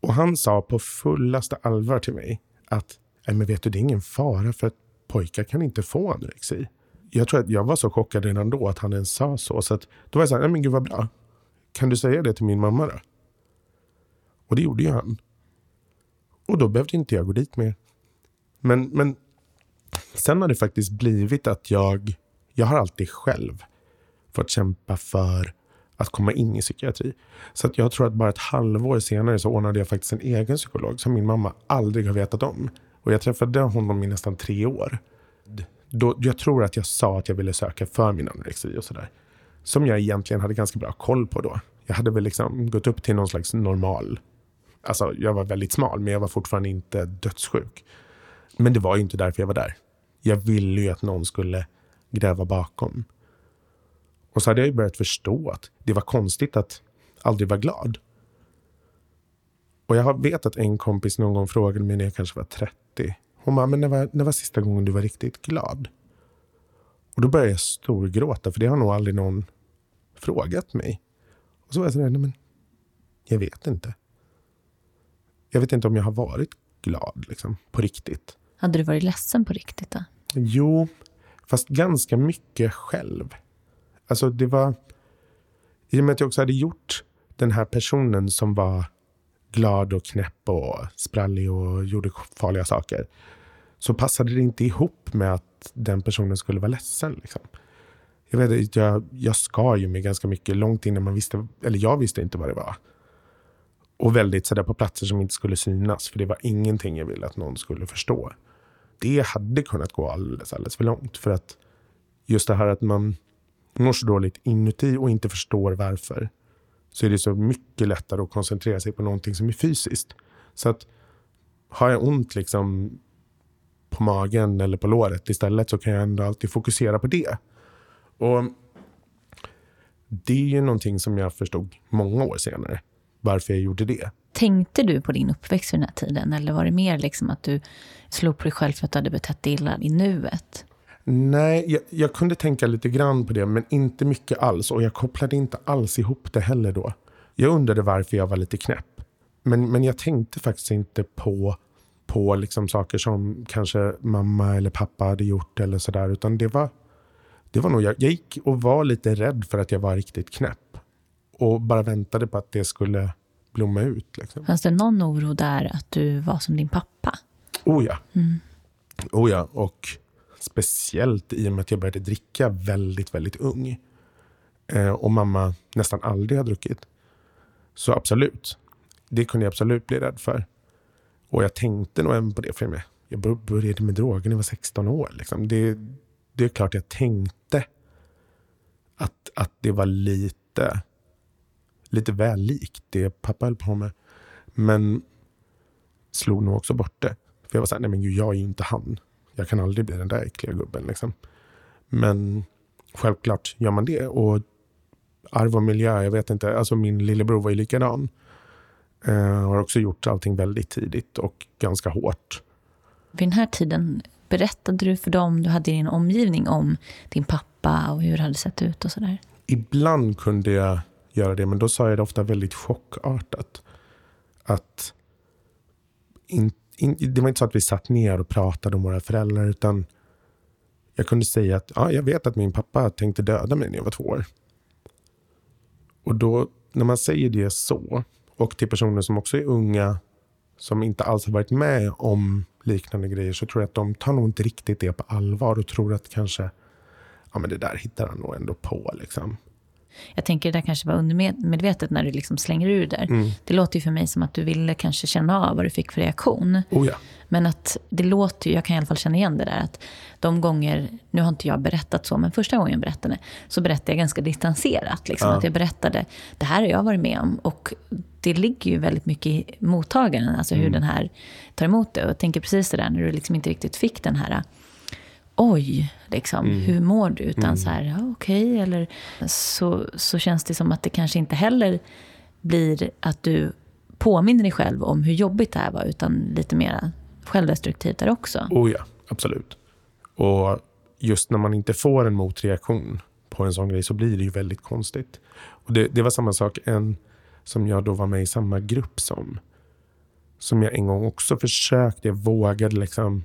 Och han sa på fullaste allvar till mig att Nej, men vet du, det är ingen fara för att pojkar kan inte få anorexi. Jag tror att jag var så chockad redan då att han ens sa så. Så att, då var jag så här, nej men gud vad bra. Kan du säga det till min mamma då? Och det gjorde ju han. Och då behövde inte jag gå dit mer. Men, men sen har det faktiskt blivit att jag, jag har alltid själv fått kämpa för att komma in i psykiatri. Så att jag tror att bara ett halvår senare så ordnade jag faktiskt en egen psykolog som min mamma aldrig har vetat om. Och jag träffade honom i nästan tre år. Då, jag tror att jag sa att jag ville söka för min anorexi och sådär. Som jag egentligen hade ganska bra koll på då. Jag hade väl liksom gått upp till någon slags normal. Alltså jag var väldigt smal men jag var fortfarande inte dödssjuk. Men det var ju inte därför jag var där. Jag ville ju att någon skulle gräva bakom. Och så hade jag ju börjat förstå att det var konstigt att aldrig vara glad. Och jag vet att en kompis någon gång frågade mig när jag kanske var 30. Hon bara, men när var, när var sista gången du var riktigt glad? Och då började jag storgråta, för det har nog aldrig någon frågat mig. Och så var jag sådär, nej men, jag vet inte. Jag vet inte om jag har varit glad, liksom, på riktigt. Hade du varit ledsen på riktigt då? Jo, fast ganska mycket själv. Alltså det var, i och med att jag också hade gjort den här personen som var glad och knäpp och sprallig och gjorde farliga saker. Så passade det inte ihop med att den personen skulle vara ledsen. Liksom. Jag, vet, jag, jag skar ju mig ganska mycket långt innan man visste, eller jag visste inte vad det var. Och väldigt sådär på platser som inte skulle synas, för det var ingenting jag ville att någon skulle förstå. Det hade kunnat gå alldeles, alldeles för långt. För att just det här att man mår så dåligt inuti och inte förstår varför så är det så mycket lättare att koncentrera sig på någonting som är fysiskt. Så att har jag ont liksom på magen eller på låret istället så kan jag ändå alltid fokusera på det. Och Det är ju någonting som jag förstod många år senare, varför jag gjorde det. Tänkte du på din uppväxt vid den här tiden eller var det mer liksom att du slog på dig själv för att du hade betett dig illa i nuet? Nej, jag, jag, kunde tänka lite grann på det, men inte mycket alls. Och jag kopplade inte alls ihop det heller då. Jag undrade varför jag var lite knäpp. Men, men jag tänkte faktiskt inte på, på liksom saker som kanske mamma eller pappa hade gjort eller sådär. Utan det var, det var nog, jag, jag gick och var lite rädd för att jag var riktigt knäpp. Och bara väntade på att det skulle blomma ut. Liksom. Fanns det någon oro där att du var som din pappa? Oh ja. Mm. Oh ja. Och Speciellt i och med att jag började dricka väldigt, väldigt ung. Eh, och mamma nästan aldrig har druckit. Så absolut, det kunde jag absolut bli rädd för. Och jag tänkte nog även på det. För jag började med droger när jag var 16 år. Liksom. Det, det är klart jag tänkte att, att det var lite, lite väl likt det pappa höll på med. Men slog nog också bort det. För jag var såhär, nej men gud, jag är ju inte han. Jag kan aldrig bli den där äckliga gubben. Liksom. Men självklart gör man det. Och arv och miljö, jag vet inte. Alltså min lillebror var ju likadan. Uh, har också gjort allting väldigt tidigt och ganska hårt. Vid den här tiden, berättade du för dem du hade i din omgivning om din pappa och hur det hade sett ut och sådär? Ibland kunde jag göra det, men då sa jag det ofta väldigt chockartat. Att inte in, det var inte så att vi satt ner och pratade om våra föräldrar, utan jag kunde säga att ja, jag vet att min pappa tänkte döda mig när jag var två år. Och då, när man säger det så, och till personer som också är unga, som inte alls har varit med om liknande grejer, så tror jag att de tar nog inte riktigt det på allvar och tror att kanske, ja men det där hittar han nog ändå på liksom. Jag tänker det där kanske var undermedvetet när du liksom slänger ur det där. Mm. Det låter ju för mig som att du ville kanske känna av vad du fick för reaktion. Oh ja. Men att det låter ju, jag kan i alla fall känna igen det där, att de gånger, nu har inte jag berättat så, men första gången jag berättade så berättade jag ganska distanserat. Liksom, ja. Att jag berättade, det här har jag varit med om. Och det ligger ju väldigt mycket i mottagaren, alltså hur mm. den här tar emot det. Och jag tänker precis det där när du liksom inte riktigt fick den här oj, liksom, mm. hur mår du? Utan mm. så här, ja, okej. Okay, eller så, så känns det som att det kanske inte heller blir att du påminner dig själv om hur jobbigt det här var, utan lite mer självdestruktivt där också. Oh ja, absolut. Och just när man inte får en motreaktion på en sån grej så blir det ju väldigt konstigt. Och det, det var samma sak, en som jag då var med i samma grupp som. Som jag en gång också försökte, jag vågade liksom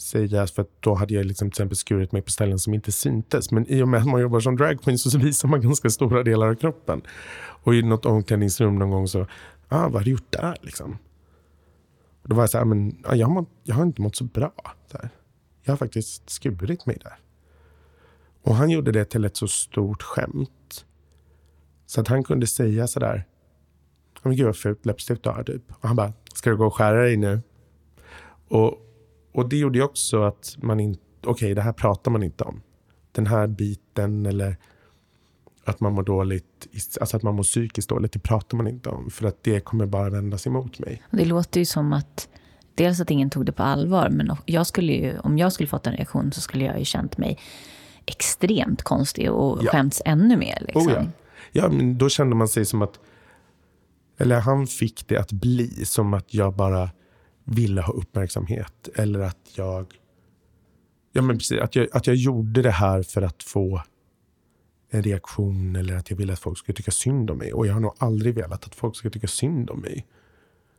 säga, för då hade jag liksom till exempel skurit mig på ställen som inte syntes. Men i och med att man jobbar som dragqueen så visar man ganska stora delar av kroppen. Och i något omklädningsrum någon gång så, ah, vad har du gjort där liksom? Och då var jag så här, men ah, jag, har, jag har inte mått så bra. Så här. Jag har faktiskt skurit mig där. Och han gjorde det till ett så stort skämt. Så att han kunde säga sådär, men gud vad fult läppstift du har typ. Och han bara, ska du gå och skära dig nu? Och, och det gjorde ju också att man inte, okej okay, det här pratar man inte om. Den här biten eller att man mår dåligt, alltså att man mår psykiskt dåligt, det pratar man inte om. För att det kommer bara vändas emot mig. Det låter ju som att dels att ingen tog det på allvar, men jag skulle ju, om jag skulle fått en reaktion så skulle jag ju känt mig extremt konstig och ja. skämts ännu mer. Liksom. Oh ja. ja, men då kände man sig som att, eller han fick det att bli som att jag bara ville ha uppmärksamhet. Eller att jag, ja men precis, att jag, att jag gjorde det här för att få en reaktion eller att jag ville att folk skulle tycka synd om mig. Och jag har nog aldrig velat att folk ska tycka synd om mig.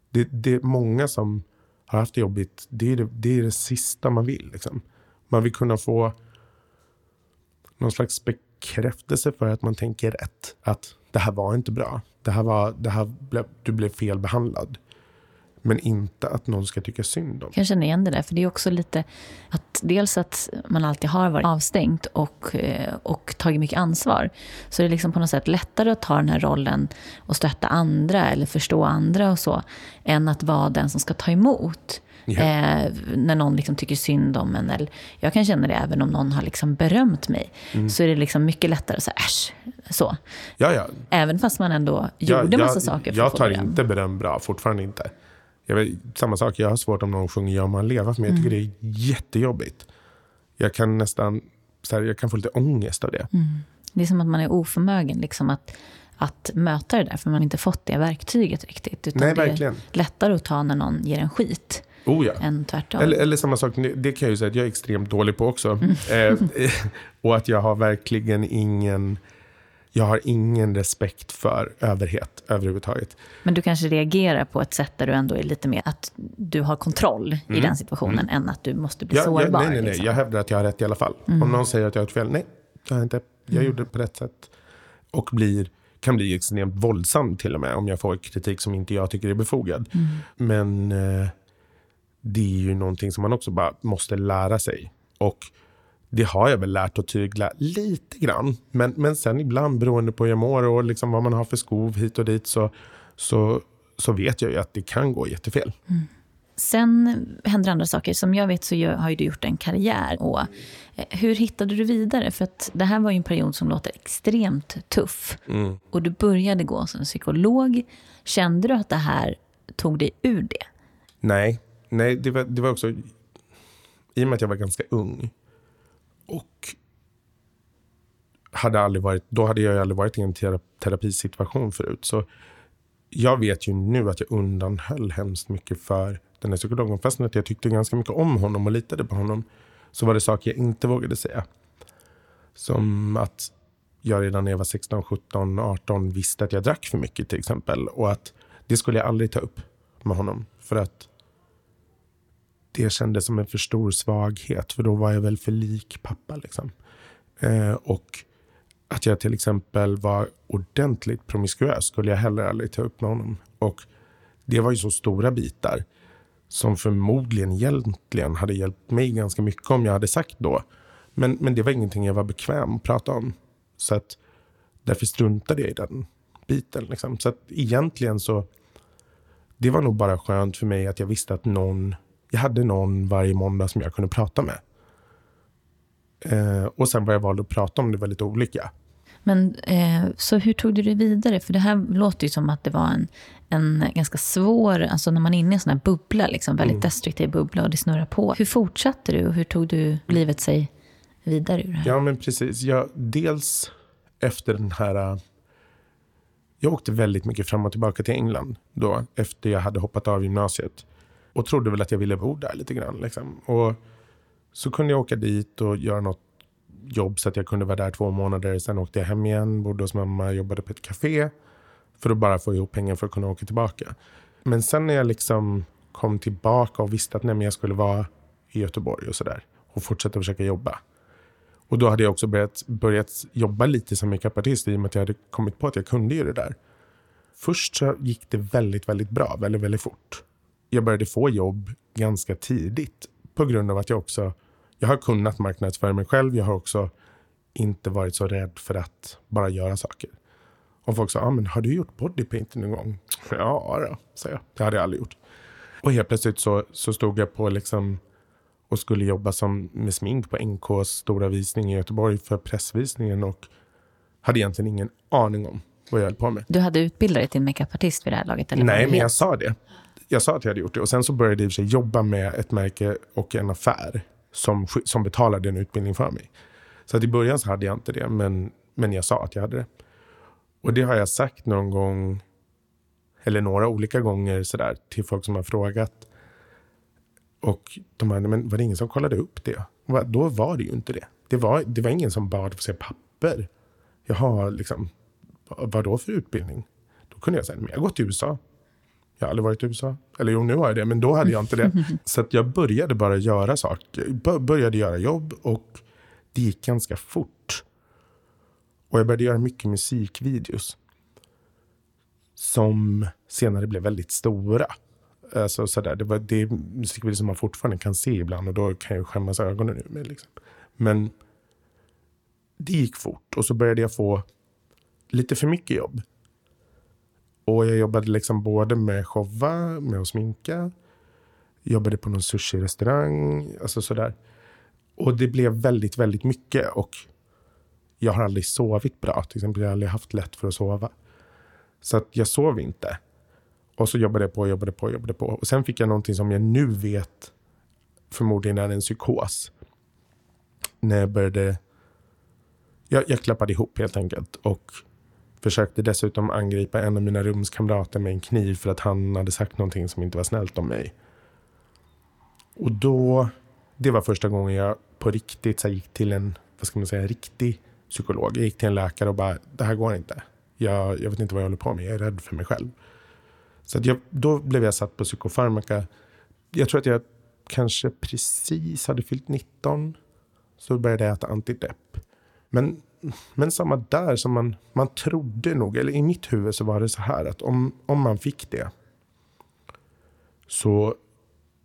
Det, det är många som har haft det jobbigt. Det är det, det, är det sista man vill. Liksom. Man vill kunna få någon slags bekräftelse för att man tänker rätt. Att det här var inte bra. Det här var, det här ble, du blev felbehandlad. Men inte att någon ska tycka synd om. Jag känner igen det där, för det är också lite att dels att man alltid har varit avstängd och, eh, och tagit mycket ansvar. Så det är liksom på något sätt lättare att ta den här rollen och stötta andra eller förstå andra och så, än att vara den som ska ta emot. Yeah. Eh, när någon liksom tycker synd om en. Eller, jag kan känna det även om någon har liksom berömt mig. Mm. Så är det liksom mycket lättare att säga äsch. Så. Ja, ja. Även fast man ändå gjorde ja, massa saker för Jag att få tar beröm. inte beröm bra, fortfarande inte. Jag vet, samma sak, jag har svårt om någon sjunger Jag man leva för mig. Jag tycker mm. det är jättejobbigt. Jag kan nästan så här, jag kan få lite ångest av det. Mm. Det är som att man är oförmögen liksom att, att möta det där, för man har inte fått det verktyget riktigt. Utan Nej, verkligen. det är lättare att ta när någon ger en skit. Oh ja. Än tvärtom. Eller, eller samma sak, det kan jag ju säga att jag är extremt dålig på också. Mm. Eh, och att jag har verkligen ingen jag har ingen respekt för överhet överhuvudtaget. Men du kanske reagerar på ett sätt där du ändå är lite mer att du har kontroll mm. i den situationen mm. än att du måste bli ja, sårbar. Ja, nej, nej, nej. Liksom. Jag hävdar att jag har rätt i alla fall. Mm. Om någon säger att jag har ett fel, nej, jag har inte. Jag mm. gjorde det på rätt sätt. Och blir, kan bli extremt våldsam till och med om jag får kritik som inte jag tycker är befogad. Mm. Men eh, det är ju någonting som man också bara måste lära sig. Och det har jag väl lärt att tygla lite grann. Men, men sen ibland beroende på hur jag mår och liksom vad man har för skov hit och dit så, så, så vet jag ju att det kan gå jättefel. Mm. Sen händer andra saker. Som jag vet så har du gjort en karriär. Och eh, hur hittade du vidare? För att det här var ju en period som låter extremt tuff. Mm. Och du började gå som psykolog. Kände du att det här tog dig ur det? Nej, Nej det, var, det var också... I och med att jag var ganska ung och hade aldrig varit, då hade jag aldrig varit i en terapisituation förut. Så jag vet ju nu att jag undanhöll hemskt mycket för den här psykologen. Fast att jag tyckte ganska mycket om honom och litade på honom så var det saker jag inte vågade säga. Som att jag redan när jag var 16, 17, 18 visste att jag drack för mycket till exempel. Och att det skulle jag aldrig ta upp med honom. För att det kändes som en för stor svaghet. För då var jag väl för lik pappa. Liksom. Eh, och att jag till exempel var ordentligt promiskuös skulle jag heller aldrig ta upp med honom. Och det var ju så stora bitar som förmodligen egentligen hade hjälpt mig ganska mycket om jag hade sagt då. Men, men det var ingenting jag var bekväm att prata om. Så att därför struntade jag i den biten. Liksom. Så att egentligen så, det var nog bara skönt för mig att jag visste att någon jag hade någon varje måndag som jag kunde prata med. Eh, och sen vad jag valde att prata om det var lite olika. Men eh, så hur tog du dig vidare? För det här låter ju som att det var en, en ganska svår, alltså när man är inne i en sån här bubbla, liksom, väldigt mm. destruktiv bubbla och det snurrar på. Hur fortsatte du och hur tog du livet sig vidare ur det här? Ja men precis. Jag, dels efter den här jag åkte väldigt mycket fram och tillbaka till England då, efter jag hade hoppat av gymnasiet. Och trodde väl att jag ville bo där lite grann. Liksom. Och så kunde jag åka dit och göra något jobb så att jag kunde vara där två månader. Sen åkte jag hem igen, bodde hos mamma, jobbade på ett café. För att bara få ihop pengar för att kunna åka tillbaka. Men sen när jag liksom kom tillbaka och visste att nej, jag skulle vara i Göteborg och sådär. Och fortsätta försöka jobba. Och då hade jag också börjat, börjat jobba lite som makeupartist i och med att jag hade kommit på att jag kunde ju det där. Först så gick det väldigt, väldigt bra, väldigt, väldigt fort. Jag började få jobb ganska tidigt på grund av att jag också, jag har kunnat marknadsföra mig själv. Jag har också inte varit så rädd för att bara göra saker. Och folk sa, ah, men har du gjort bodypainting någon gång? Ja, då, sa jag. Det hade jag aldrig gjort. Och helt plötsligt så, så stod jag på liksom och skulle jobba som, med smink på NKs stora visning i Göteborg för pressvisningen och hade egentligen ingen aning om vad jag höll på med. Du hade utbildat dig till makeupartist vid det här laget? Eller Nej, men jag sa det. Jag sa att jag hade gjort det och sen så började jag i och för sig jobba med ett märke och en affär som, som betalade en utbildning för mig. Så att i början så hade jag inte det, men, men jag sa att jag hade det. Och det har jag sagt någon gång, eller några olika gånger sådär, till folk som har frågat. Och de bara, men var det ingen som kollade upp det? Då var det ju inte det. Det var, det var ingen som bad få se papper. Jaha, liksom, vad då för utbildning? Då kunde jag säga, men jag har gått till USA. Jag har aldrig varit i USA. Eller jo, nu har jag det, men då hade jag inte det. Så jag började bara göra saker. Började göra jobb och det gick ganska fort. Och jag började göra mycket musikvideos. Som senare blev väldigt stora. Alltså, sådär. Det, var, det är musikvideos som man fortfarande kan se ibland och då kan jag skämmas ögonen ur mig. Liksom. Men det gick fort och så började jag få lite för mycket jobb. Och jag jobbade liksom både med showa, med att sminka. Jobbade på någon sushi-restaurang. Alltså sådär. Och det blev väldigt, väldigt mycket. Och jag har aldrig sovit bra. Till exempel, jag har aldrig haft lätt för att sova. Så att jag sov inte. Och så jobbade jag på, jobbade på, jobbade på. Och sen fick jag någonting som jag nu vet förmodligen är en psykos. När jag började... Jag, jag klappade ihop helt enkelt. Och försökte dessutom angripa en av mina rumskamrater med en kniv för att han hade sagt någonting som inte var snällt om mig. Och då... Det var första gången jag på riktigt så gick till en, vad ska man säga, riktig psykolog. Jag gick till en läkare och bara, det här går inte. Jag, jag vet inte vad jag håller på med. Jag är rädd för mig själv. Så jag, då blev jag satt på psykofarmaka. Jag tror att jag kanske precis hade fyllt 19. Så började jag äta antidepp. Men, men samma där som man, man trodde nog, eller i mitt huvud så var det så här att om, om man fick det så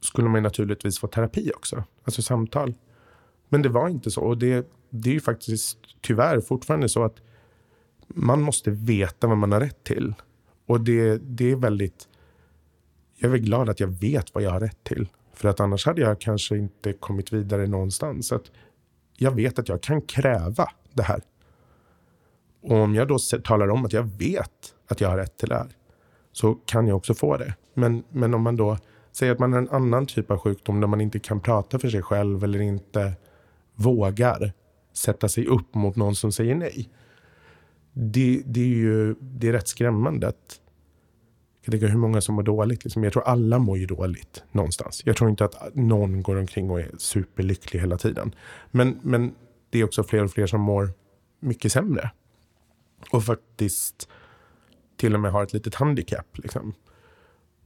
skulle man naturligtvis få terapi också. Alltså samtal. Men det var inte så. Och det, det är ju faktiskt tyvärr fortfarande så att man måste veta vad man har rätt till. Och det, det är väldigt... Jag är glad att jag vet vad jag har rätt till. För att annars hade jag kanske inte kommit vidare någonstans. Så att jag vet att jag kan kräva det här. Och om jag då talar om att jag vet att jag har rätt till det här. Så kan jag också få det. Men, men om man då säger att man har en annan typ av sjukdom där man inte kan prata för sig själv eller inte vågar sätta sig upp mot någon som säger nej det, det är ju det är rätt skrämmande. Att, jag tänker hur många som mår dåligt. Liksom. Jag tror alla mår ju dåligt någonstans. Jag tror inte att någon går omkring och är superlycklig hela tiden. Men, men det är också fler och fler som mår mycket sämre. Och faktiskt till och med har ett litet handikapp. Liksom.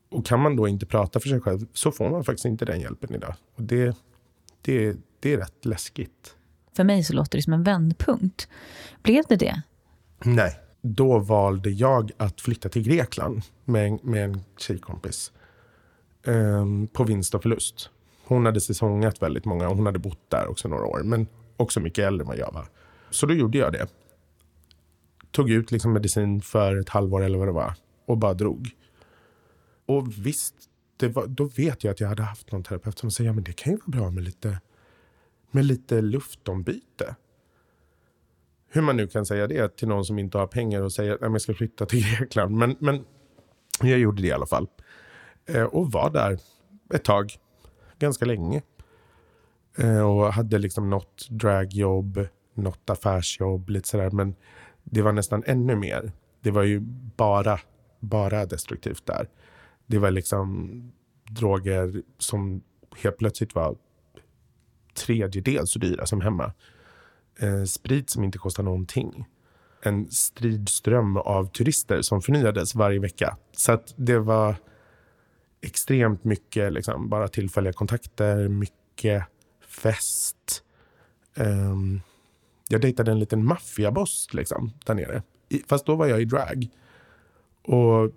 Och kan man då inte prata för sig själv så får man faktiskt inte den hjälpen idag. Och det, det, det är rätt läskigt. För mig så låter det som en vändpunkt. Blev det det? Nej. Då valde jag att flytta till Grekland med, med en tjejkompis. Um, på vinst och förlust. Hon hade säsongat väldigt många och hon hade bott där också några år. Men också mycket äldre än vad jag var. Så då gjorde jag det. Tog ut liksom medicin för ett halvår eller vad det var. Och bara drog. Och visst, var, då vet jag att jag hade haft någon terapeut som sa ja, men det kan ju vara bra med lite, med lite luftombyte. hur man nu kan säga det till någon som inte har pengar och säger att jag ska flytta till Grekland. Men, men jag gjorde det i alla fall. Eh, och var där ett tag, ganska länge. Eh, och hade liksom något dragjobb, något affärsjobb, lite sådär. Men det var nästan ännu mer. Det var ju bara, bara destruktivt där. Det var liksom droger som helt plötsligt var tredjedel så dyra som hemma. Eh, sprit som inte kostar någonting. En stridström av turister som förnyades varje vecka. Så att det var extremt mycket liksom, bara tillfälliga kontakter, mycket fest. Um, jag dejtade en liten maffiaboss liksom, där nere. I, fast då var jag i drag. Och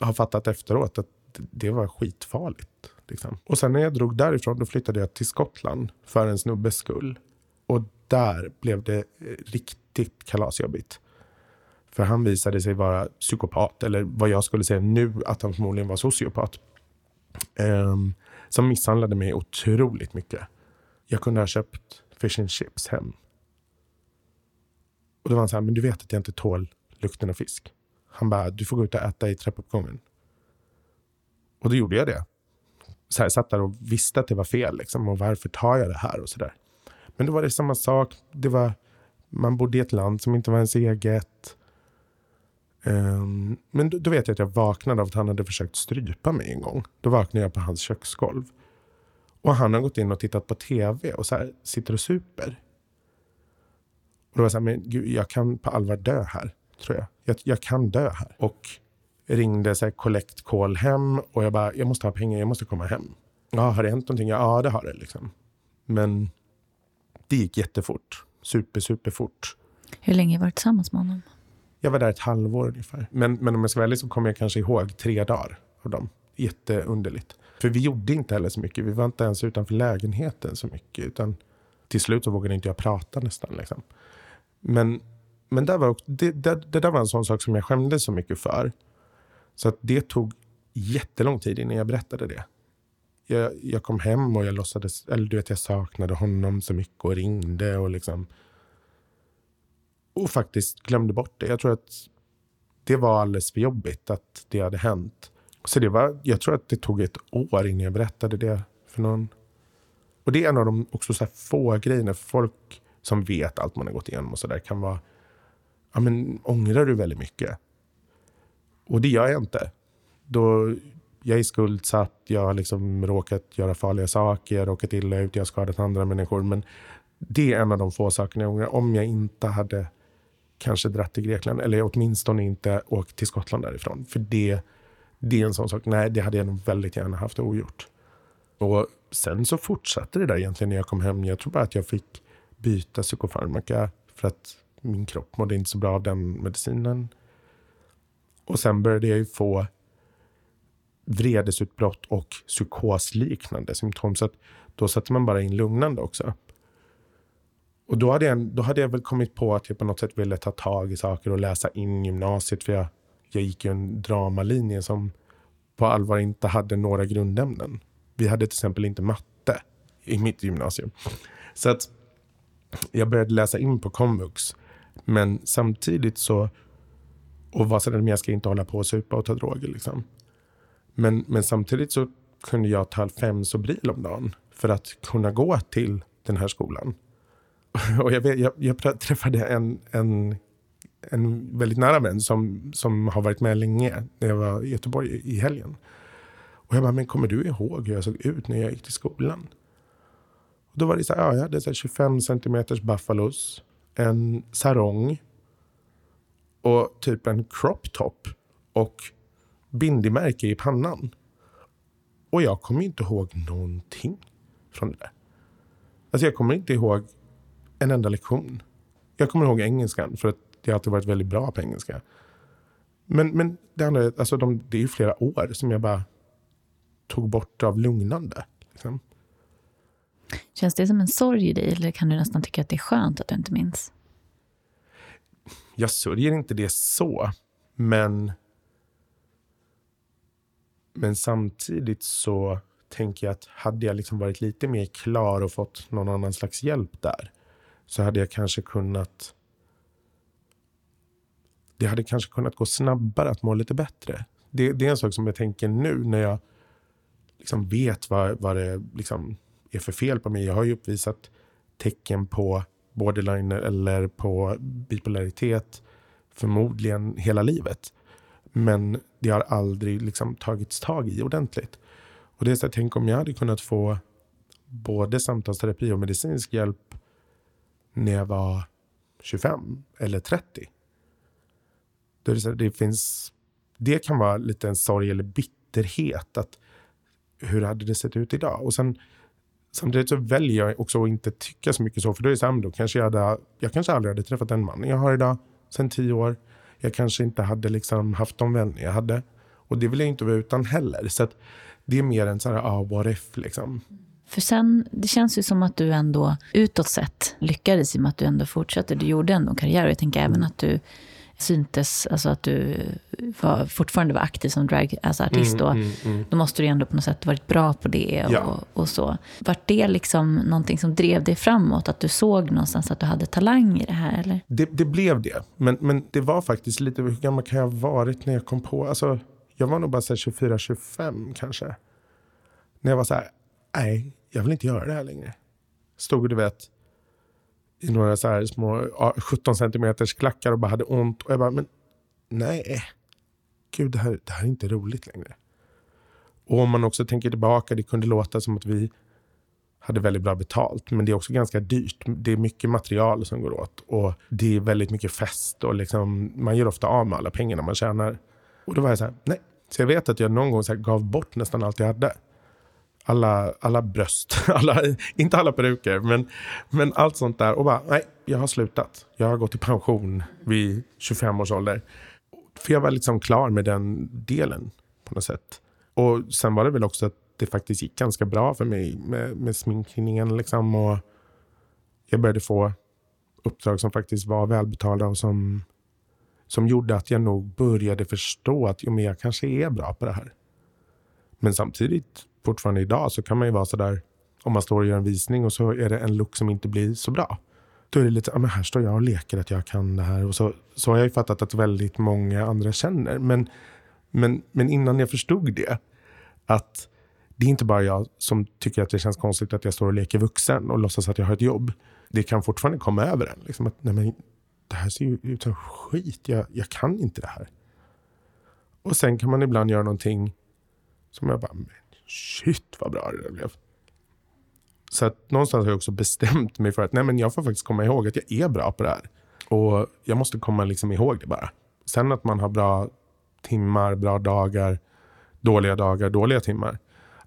har fattat efteråt att det var skitfarligt. Liksom. Och sen när jag drog därifrån då flyttade jag till Skottland för en snubbes skull. Och där blev det eh, riktigt kalasjobbigt. För han visade sig vara psykopat, eller vad jag skulle säga nu att han förmodligen var sociopat. Um, som misshandlade mig otroligt mycket. Jag kunde ha köpt fish and chips hem. Och då var han så här, men du vet att jag inte tål lukten av fisk. Han bara, du får gå ut och äta i trappuppgången. Och då gjorde jag det. Så här, satt där och visste att det var fel. Liksom, och varför tar jag det här? och så där. Men då var det samma sak. Det var, man bodde i ett land som inte var ens eget. Um, men då, då, vet jag att jag vaknade av att han hade försökt strypa mig en gång. Då vaknade jag på hans köksgolv. Och han har gått in och tittat på tv och så här, sitter och super. Och då var jag så här, men gud, jag kan på allvar dö här, tror jag. Jag, jag kan dö här. Och ringde så här, collect call hem och jag bara, jag måste ha pengar, jag måste komma hem. Ja, har det hänt någonting? Ja, det har det liksom. Men det gick jättefort. Super, super fort. Hur länge har du varit tillsammans med honom? Jag var där ett halvår ungefär. Men, men om jag ska vara ärlig så kommer jag kanske ihåg tre dagar av dem. Jätteunderligt. För vi gjorde inte heller så mycket. Vi var inte ens utanför lägenheten så mycket. Utan till slut så vågade inte jag prata nästan. Liksom. Men, men där var, det, det, det där var en sån sak som jag skämdes så mycket för. Så att det tog jättelång tid innan jag berättade det. Jag, jag kom hem och jag låtsades, eller du vet jag saknade honom så mycket och ringde och liksom. Och faktiskt glömde bort det. Jag tror att det var alldeles för jobbigt att det hade hänt. Så det var, jag tror att det tog ett år innan jag berättade det för någon. Och det är en av de också så få grejerna. Folk som vet allt man har gått igenom och sådär kan vara. Ja, men ångrar du väldigt mycket? Och det gör jag inte. Då, jag är skuldsatt, jag har liksom råkat göra farliga saker, jag har råkat illa ut, jag har skadat andra människor. Men det är en av de få sakerna jag ångrar. Om jag inte hade kanske dratt till Grekland, eller åtminstone inte åkt till Skottland därifrån. För det, det är en sån sak, nej det hade jag nog väldigt gärna haft ogjort. Och sen så fortsatte det där egentligen när jag kom hem. Jag tror bara att jag fick byta psykofarmaka för att min kropp mådde inte så bra av den medicinen. Och sen började jag ju få vredesutbrott och psykosliknande symptom. Så att då satte man bara in lugnande också. Och då hade, jag, då hade jag väl kommit på att jag på något sätt ville ta tag i saker och läsa in gymnasiet. För jag, jag gick ju en dramalinje som på allvar inte hade några grundämnen. Vi hade till exempel inte matte i mitt gymnasium. Så att jag började läsa in på komvux. Men samtidigt så och var sådär, jag ska inte hålla på och supa och ta droger. Liksom. Men, men samtidigt så kunde jag ta fem Sobril om dagen för att kunna gå till den här skolan. Och jag, vet, jag, jag träffade en, en, en väldigt nära vän som, som har varit med länge när jag var i Göteborg i helgen. Och jag bara, men kommer du ihåg hur jag såg ut när jag gick till skolan? Och då var det så här, ja, jag hade så 25 centimeters buffalos, en sarong och typ en crop top och bindimärke i pannan. Och jag kommer inte ihåg någonting från det där. Alltså jag kommer inte ihåg en enda lektion. Jag kommer ihåg engelskan för att jag alltid varit väldigt bra på engelska. Men, men det, andra, alltså de, det är ju flera år som jag bara tog bort av lugnande. Liksom. Känns det som en sorg i dig eller kan du nästan tycka att det är skönt att du inte minns? jag sörjer inte det så, men men samtidigt så tänker jag att hade jag liksom varit lite mer klar och fått någon annan slags hjälp där så hade jag kanske kunnat det hade kanske kunnat gå snabbare att må lite bättre. Det, det är en sak som jag tänker nu när jag liksom vet vad, vad det liksom är för fel på mig. Jag har ju uppvisat tecken på borderline eller på bipolaritet förmodligen hela livet. Men det har aldrig liksom tagits tag i ordentligt. Och det är så här, tänk om jag hade kunnat få både samtalsterapi och medicinsk hjälp när jag var 25 eller 30. Det, är så det, finns, det kan vara lite en sorg eller bitterhet. att Hur hade det sett ut idag? Och sen Samtidigt så väljer jag också att inte tycka så mycket så. För då är det så här, då kanske jag, hade, jag kanske aldrig hade träffat den mannen jag har idag sen tio år. Jag kanske inte hade liksom haft de vänner jag hade. Och det vill jag inte vara utan heller. Så det är mer en sån här, ah, what if liksom. För sen, det känns ju som att du ändå utåt sett lyckades i och med att du ändå fortsatte. Du gjorde ändå en karriär och jag tänker även att du syntes, alltså att du var, fortfarande var aktiv som dragartist alltså artist då, mm, mm, mm. då måste du ändå på något sätt varit bra på det och, ja. och så. Var det liksom någonting som drev dig framåt? Att du såg någonstans att du hade talang i det här? Eller? Det, det blev det. Men, men det var faktiskt lite, hur gammal kan jag ha varit när jag kom på? Alltså, jag var nog bara 24-25 kanske. När jag var så här, nej, jag vill inte göra det här längre. Stod du vet, i några så här små 17 centimeters klackar och bara hade ont. Och jag bara, men nej. Eh, gud, det här, det här är inte roligt längre. Och om man också tänker tillbaka, det kunde låta som att vi hade väldigt bra betalt. Men det är också ganska dyrt. Det är mycket material som går åt. Och det är väldigt mycket fest. Och liksom, man gör ofta av med alla pengarna man tjänar. Och då var jag så här, nej. Så jag vet att jag någon gång så gav bort nästan allt jag hade alla, alla bröst, alla, inte alla peruker, men, men allt sånt där. Och bara, nej, jag har slutat. Jag har gått i pension vid 25 års ålder. För jag var liksom klar med den delen på något sätt. Och sen var det väl också att det faktiskt gick ganska bra för mig med, med sminkningen. Liksom, och jag började få uppdrag som faktiskt var välbetalda och som, som gjorde att jag nog började förstå att jo, men jag kanske är bra på det här. Men samtidigt fortfarande idag så kan man ju vara sådär om man står och gör en visning och så är det en look som inte blir så bra. Då är det lite, ja men här står jag och leker att jag kan det här. Och så, så har jag ju fattat att väldigt många andra känner. Men, men, men innan jag förstod det, att det är inte bara jag som tycker att det känns konstigt att jag står och leker vuxen och låtsas att jag har ett jobb. Det kan fortfarande komma över en. Liksom att, nej men, det här ser ju ut som skit. Jag, jag kan inte det här. Och sen kan man ibland göra någonting som jag bara, shit vad bra det där blev. Så att någonstans har jag också bestämt mig för att nej, men jag får faktiskt komma ihåg att jag är bra på det här. Och jag måste komma liksom ihåg det bara. Sen att man har bra timmar, bra dagar, dåliga dagar, dåliga timmar.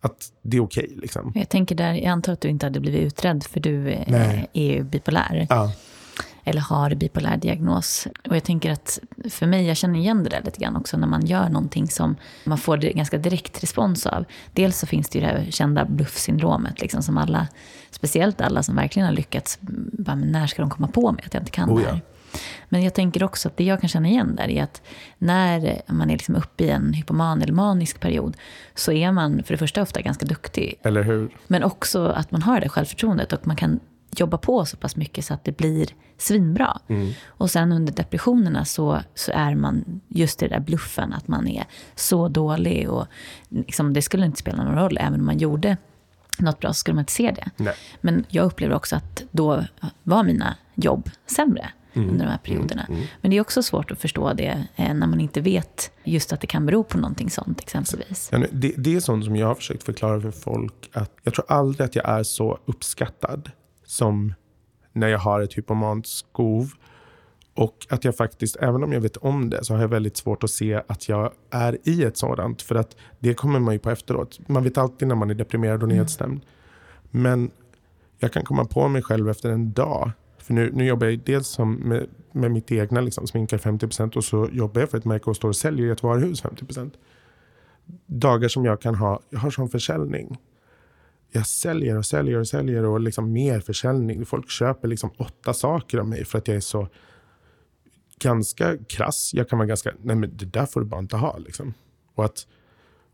Att det är okej. Okay, liksom. Jag tänker där, jag antar att du inte hade blivit utredd för du eh, nej. är ju bipolär. Ja eller har bipolär diagnos. Och jag tänker att för mig, jag känner igen det där lite grann också när man gör någonting som man får ganska direkt respons av. Dels så finns det ju det här kända bluffsyndromet liksom som alla, speciellt alla som verkligen har lyckats, bara, men när ska de komma på mig att jag inte kan oh ja. det här? Men jag tänker också att det jag kan känna igen där är att när man är liksom uppe i en hypoman eller manisk period så är man för det första ofta ganska duktig. Eller hur? Men också att man har det självförtroendet och man kan jobba på så pass mycket så att det blir svinbra. Mm. Och sen under depressionerna så, så är man just det där bluffen, att man är så dålig och liksom, det skulle inte spela någon roll, även om man gjorde något bra så skulle man inte se det. Nej. Men jag upplever också att då var mina jobb sämre mm. under de här perioderna. Mm. mm. Men det är också svårt att förstå det eh, när man inte vet just att det kan bero på någonting sånt exempelvis. Ja, det, det är sånt som jag har försökt förklara för folk. att Jag tror aldrig att jag är så uppskattad som när jag har ett hypomant skov. Och att jag faktiskt, även om jag vet om det, så har jag väldigt svårt att se att jag är i ett sådant. För att det kommer man ju på efteråt. Man vet alltid när man är deprimerad och mm. nedstämd. Mm. Men jag kan komma på mig själv efter en dag. För nu, nu jobbar jag dels som med, med mitt egna liksom, sminkar 50% och så jobbar jag för ett märke och står och säljer i ett varuhus 50%. Dagar som jag kan ha, jag har sån försäljning jag säljer och säljer och säljer och liksom mer försäljning. Folk köper liksom åtta saker av mig för att jag är så ganska krass. Jag kan vara ganska, nej men det där får du bara inte ha. Liksom. Och att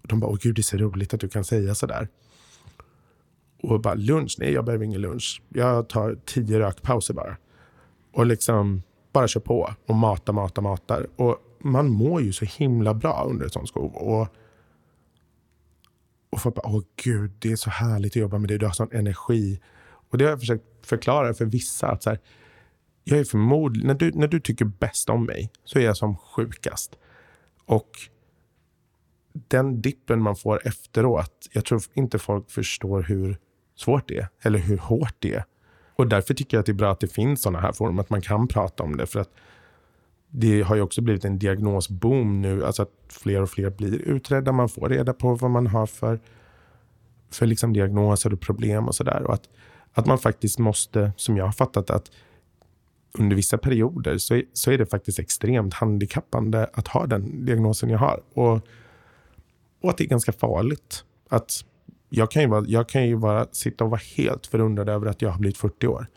och de bara, åh gud det är så roligt att du kan säga sådär. Och bara lunch, nej jag behöver ingen lunch. Jag tar tio rökpauser bara. Och liksom bara kör på och matar, matar, matar. Och man mår ju så himla bra under ett sånt skov. Och, och folk bara, åh gud, det är så härligt att jobba med dig, du har sån energi. Och det har jag försökt förklara för vissa. att så här, jag är förmodligen, när du, när du tycker bäst om mig så är jag som sjukast. Och den dippen man får efteråt, jag tror inte folk förstår hur svårt det är. Eller hur hårt det är. Och därför tycker jag att det är bra att det finns sådana här forum, att man kan prata om det. För att det har ju också blivit en diagnosboom nu, alltså att fler och fler blir utredda. Man får reda på vad man har för, för liksom diagnoser och problem och sådär. Och att, att man faktiskt måste, som jag har fattat att under vissa perioder så är, så är det faktiskt extremt handikappande att ha den diagnosen jag har. Och, och att det är ganska farligt. Att jag kan ju, vara, jag kan ju bara sitta och vara helt förundrad över att jag har blivit 40 år.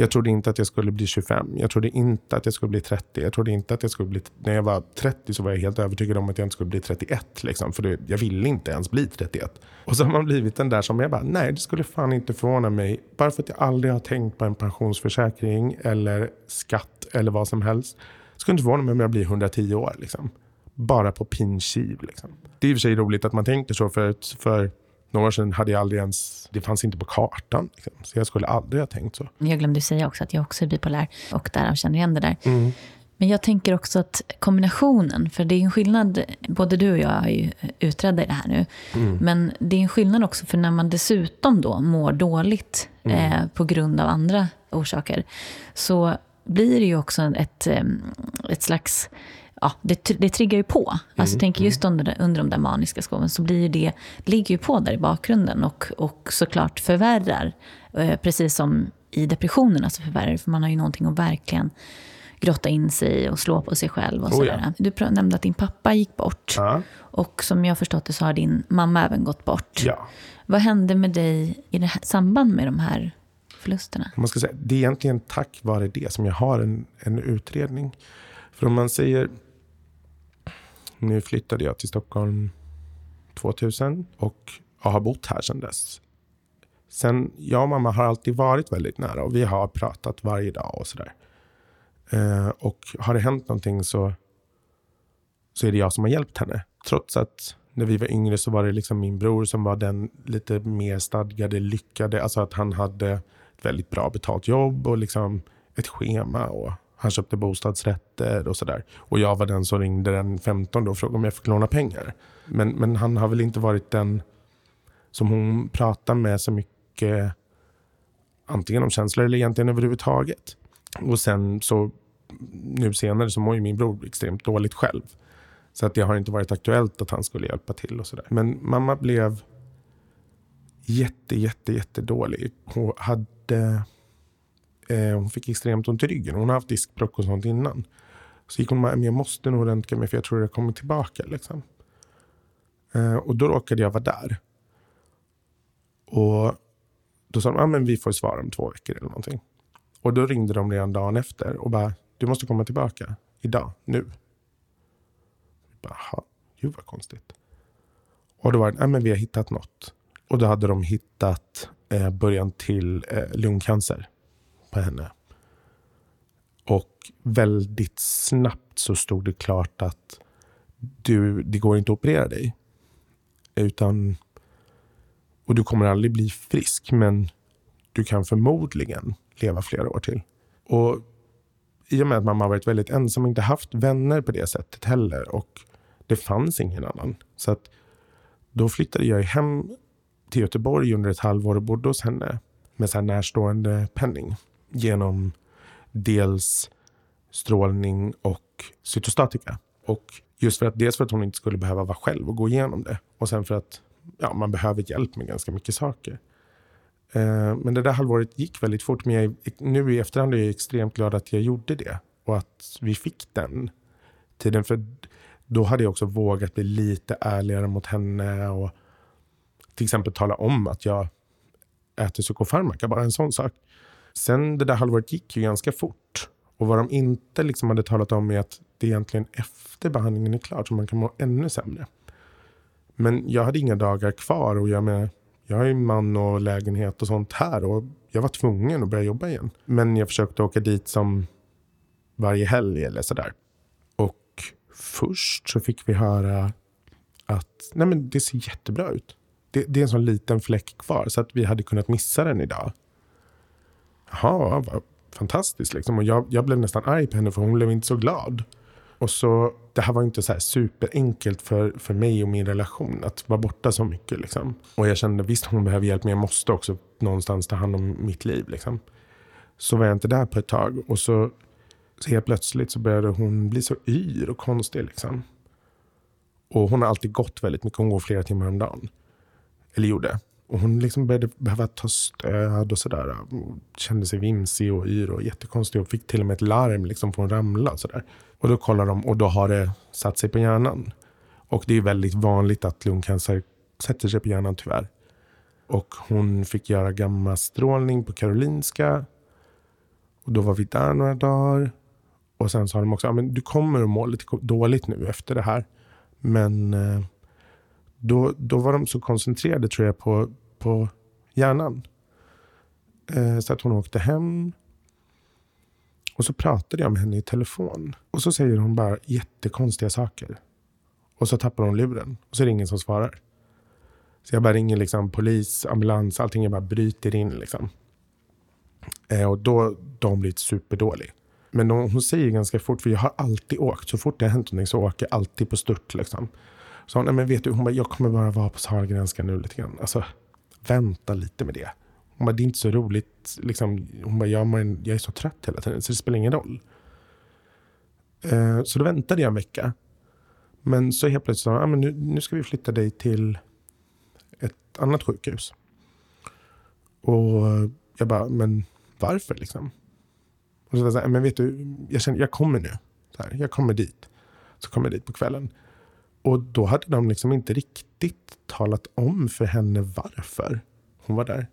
Jag trodde inte att jag skulle bli 25. Jag trodde inte att jag skulle bli 30. Jag trodde inte att jag skulle bli... När jag var 30 så var jag helt övertygad om att jag inte skulle bli 31. Liksom, för det, jag ville inte ens bli 31. Och så har man blivit den där som jag bara, nej det skulle fan inte förvåna mig. Bara för att jag aldrig har tänkt på en pensionsförsäkring eller skatt eller vad som helst. Det skulle inte förvåna mig om jag blir 110 år. Liksom. Bara på pin kiv, liksom. Det är i och för sig roligt att man tänker så för, för några år sedan hade jag aldrig ens, det fanns inte på kartan. Liksom. Så jag skulle aldrig ha tänkt så. Jag glömde säga också att jag också är bipolär och därav känner igen det där. Mm. Men jag tänker också att kombinationen, för det är en skillnad, både du och jag är ju utredda i det här nu, mm. men det är en skillnad också för när man dessutom då mår dåligt mm. eh, på grund av andra orsaker, så blir det ju också ett, eh, ett slags ja, det, det triggar ju på. Alltså, mm, tänker just mm. under, under de där maniska skoven så blir det, ligger ju på där i bakgrunden och, och såklart förvärrar. Eh, precis som i depressionerna så förvärrar för man har ju någonting att verkligen grotta in sig i och slå på sig själv. Och oh, ja. Du nämnde att din pappa gick bort. Ja. Och som jag förstått det så har din mamma även gått bort. Ja. Vad hände med dig i det här, samband med de här förlusterna? Man ska säga, det är egentligen tack vare det som jag har en, en utredning. För om man säger nu flyttade jag till Stockholm 2000 och jag har bott här sedan dess. Sen, jag och mamma har alltid varit väldigt nära och vi har pratat varje dag och sådär. Eh, och har det hänt någonting så, så är det jag som har hjälpt henne. Trots att när vi var yngre så var det liksom min bror som var den lite mer stadgade, lyckade. Alltså att han hade ett väldigt bra betalt jobb och liksom ett schema och han köpte bostadsrätter och sådär. Och jag var den som ringde den 15 och frågade om jag fick låna pengar. Men, men han har väl inte varit den som hon pratar med så mycket antingen om känslor eller egentligen överhuvudtaget. Och sen så nu senare så mår ju min bror extremt dåligt själv. Så att det har inte varit aktuellt att han skulle hjälpa till och sådär. Men mamma blev jätte, jätte, jätte dålig. Hon hade Eh, hon fick extremt ont i ryggen. Hon har haft diskbråck och sånt innan. Så gick hon med, men jag måste nog röntga mig för jag tror det kommer tillbaka. Liksom. Eh, och då råkade jag vara där. Och då sa de, ah, men vi får svar om två veckor eller någonting. Och då ringde de redan dagen efter och bara, du måste komma tillbaka idag, nu. Jag bara, gud vad konstigt. Och då var det, ah, men vi har hittat något. Och då hade de hittat eh, början till eh, lungcancer på henne. Och väldigt snabbt så stod det klart att du, det går inte att operera dig. Utan, och du kommer aldrig bli frisk, men du kan förmodligen leva flera år till. Och i och med att mamma har varit väldigt ensam och inte haft vänner på det sättet heller. Och det fanns ingen annan. Så att då flyttade jag hem till Göteborg under ett halvår och bodde hos henne med så närstående penning genom dels strålning och cytostatika. Och just för att dels för att hon inte skulle behöva vara själv och gå igenom det. Och sen för att ja, man behöver hjälp med ganska mycket saker. Eh, men det där halvåret gick väldigt fort. Men jag, nu i efterhand är jag extremt glad att jag gjorde det. Och att vi fick den tiden. För då hade jag också vågat bli lite ärligare mot henne. Och till exempel tala om att jag äter psykofarmaka. Bara en sån sak. Sen det där halvåret gick ju ganska fort. Och vad de inte liksom hade talat om är att det egentligen efter behandlingen är klar så man kan må ännu sämre. Men jag hade inga dagar kvar och jag, med, jag har ju man och lägenhet och sånt här och jag var tvungen att börja jobba igen. Men jag försökte åka dit som varje helg eller sådär. Och först så fick vi höra att nej men det ser jättebra ut. Det, det är en sån liten fläck kvar så att vi hade kunnat missa den idag. Jaha, vad fantastiskt liksom. Och jag, jag blev nästan arg på henne för hon blev inte så glad. Och så, det här var inte så här superenkelt för, för mig och min relation att vara borta så mycket. Liksom. Och jag kände visst hon behöver hjälp men jag måste också någonstans ta hand om mitt liv. Liksom. Så var jag inte där på ett tag. Och så, så helt plötsligt så började hon bli så yr och konstig. Liksom. Och hon har alltid gått väldigt mycket. Hon går flera timmar om dagen. Eller gjorde. Och hon liksom började behöva ta stöd och sådär. Kände sig vimsig och yr och jättekonstig. Och fick till och med ett larm liksom för hon ramlade. Och, sådär. och då kollar de och då har det satt sig på hjärnan. Och det är väldigt vanligt att lungcancer sätter sig på hjärnan tyvärr. Och hon fick göra gammastrålning på Karolinska. Och då var vi där några dagar. Och sen sa de också, ja, men du kommer att må lite dåligt nu efter det här. Men eh, då, då var de så koncentrerade tror jag på, på hjärnan. Eh, så att hon åkte hem. Och så pratade jag med henne i telefon. Och så säger hon bara jättekonstiga saker. Och så tappar hon luren. Och så är det ingen som svarar. Så jag bara ringer liksom polis, ambulans, allting. Jag bara bryter in liksom. Eh, och då, då har hon blivit superdålig. Men hon, hon säger ganska fort, för jag har alltid åkt. Så fort det har hänt någonting så åker jag alltid på stört. Liksom. Så hon, nej men vet du, hon bara, jag kommer bara vara på Sahlgrenska nu lite grann. Alltså, vänta lite med det. Hon bara, det är inte så roligt. Liksom, hon bara, jag, man, jag är så trött hela tiden så det spelar ingen roll. Eh, så då väntade jag en vecka. Men så helt plötsligt sa hon, ah, men nu, nu ska vi flytta dig till ett annat sjukhus. Och jag bara, men varför liksom? Och så sa jag, men vet du, jag, känner, jag kommer nu. Så här, jag kommer dit. Så kommer jag dit på kvällen. Och då hade de liksom inte riktigt talat om för henne varför hon var där.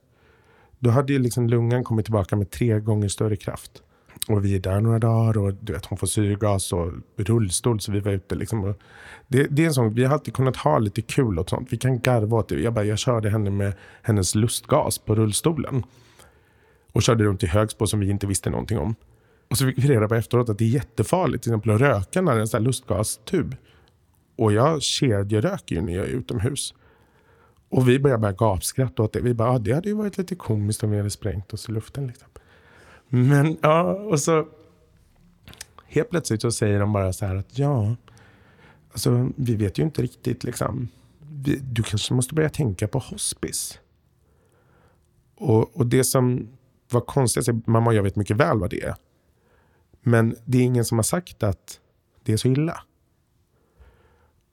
Då hade ju liksom lungan kommit tillbaka med tre gånger större kraft. Och vi är där några dagar och du vet, hon får syrgas och rullstol så vi var ute. Liksom. Det, det, är en sån, vi har alltid kunnat ha lite kul och sånt. Vi kan garva åt det. Jag, bara, jag körde henne med hennes lustgas på rullstolen. Och körde runt i Högsbo som vi inte visste någonting om. Och så fick vi reda på efteråt att det är jättefarligt till exempel att röka när det är en sån lustgastub. Och jag kedjeröker ju när jag är utomhus. Och vi började bara gapskratta åt det. Vi bara, ah, det hade ju varit lite komiskt om vi hade sprängt oss i luften. Liksom. Men ja, och så helt plötsligt så säger de bara så här att ja, alltså vi vet ju inte riktigt liksom. Vi, du kanske måste börja tänka på hospice. Och, och det som var konstigt, alltså, mamma och jag vet mycket väl vad det är. Men det är ingen som har sagt att det är så illa.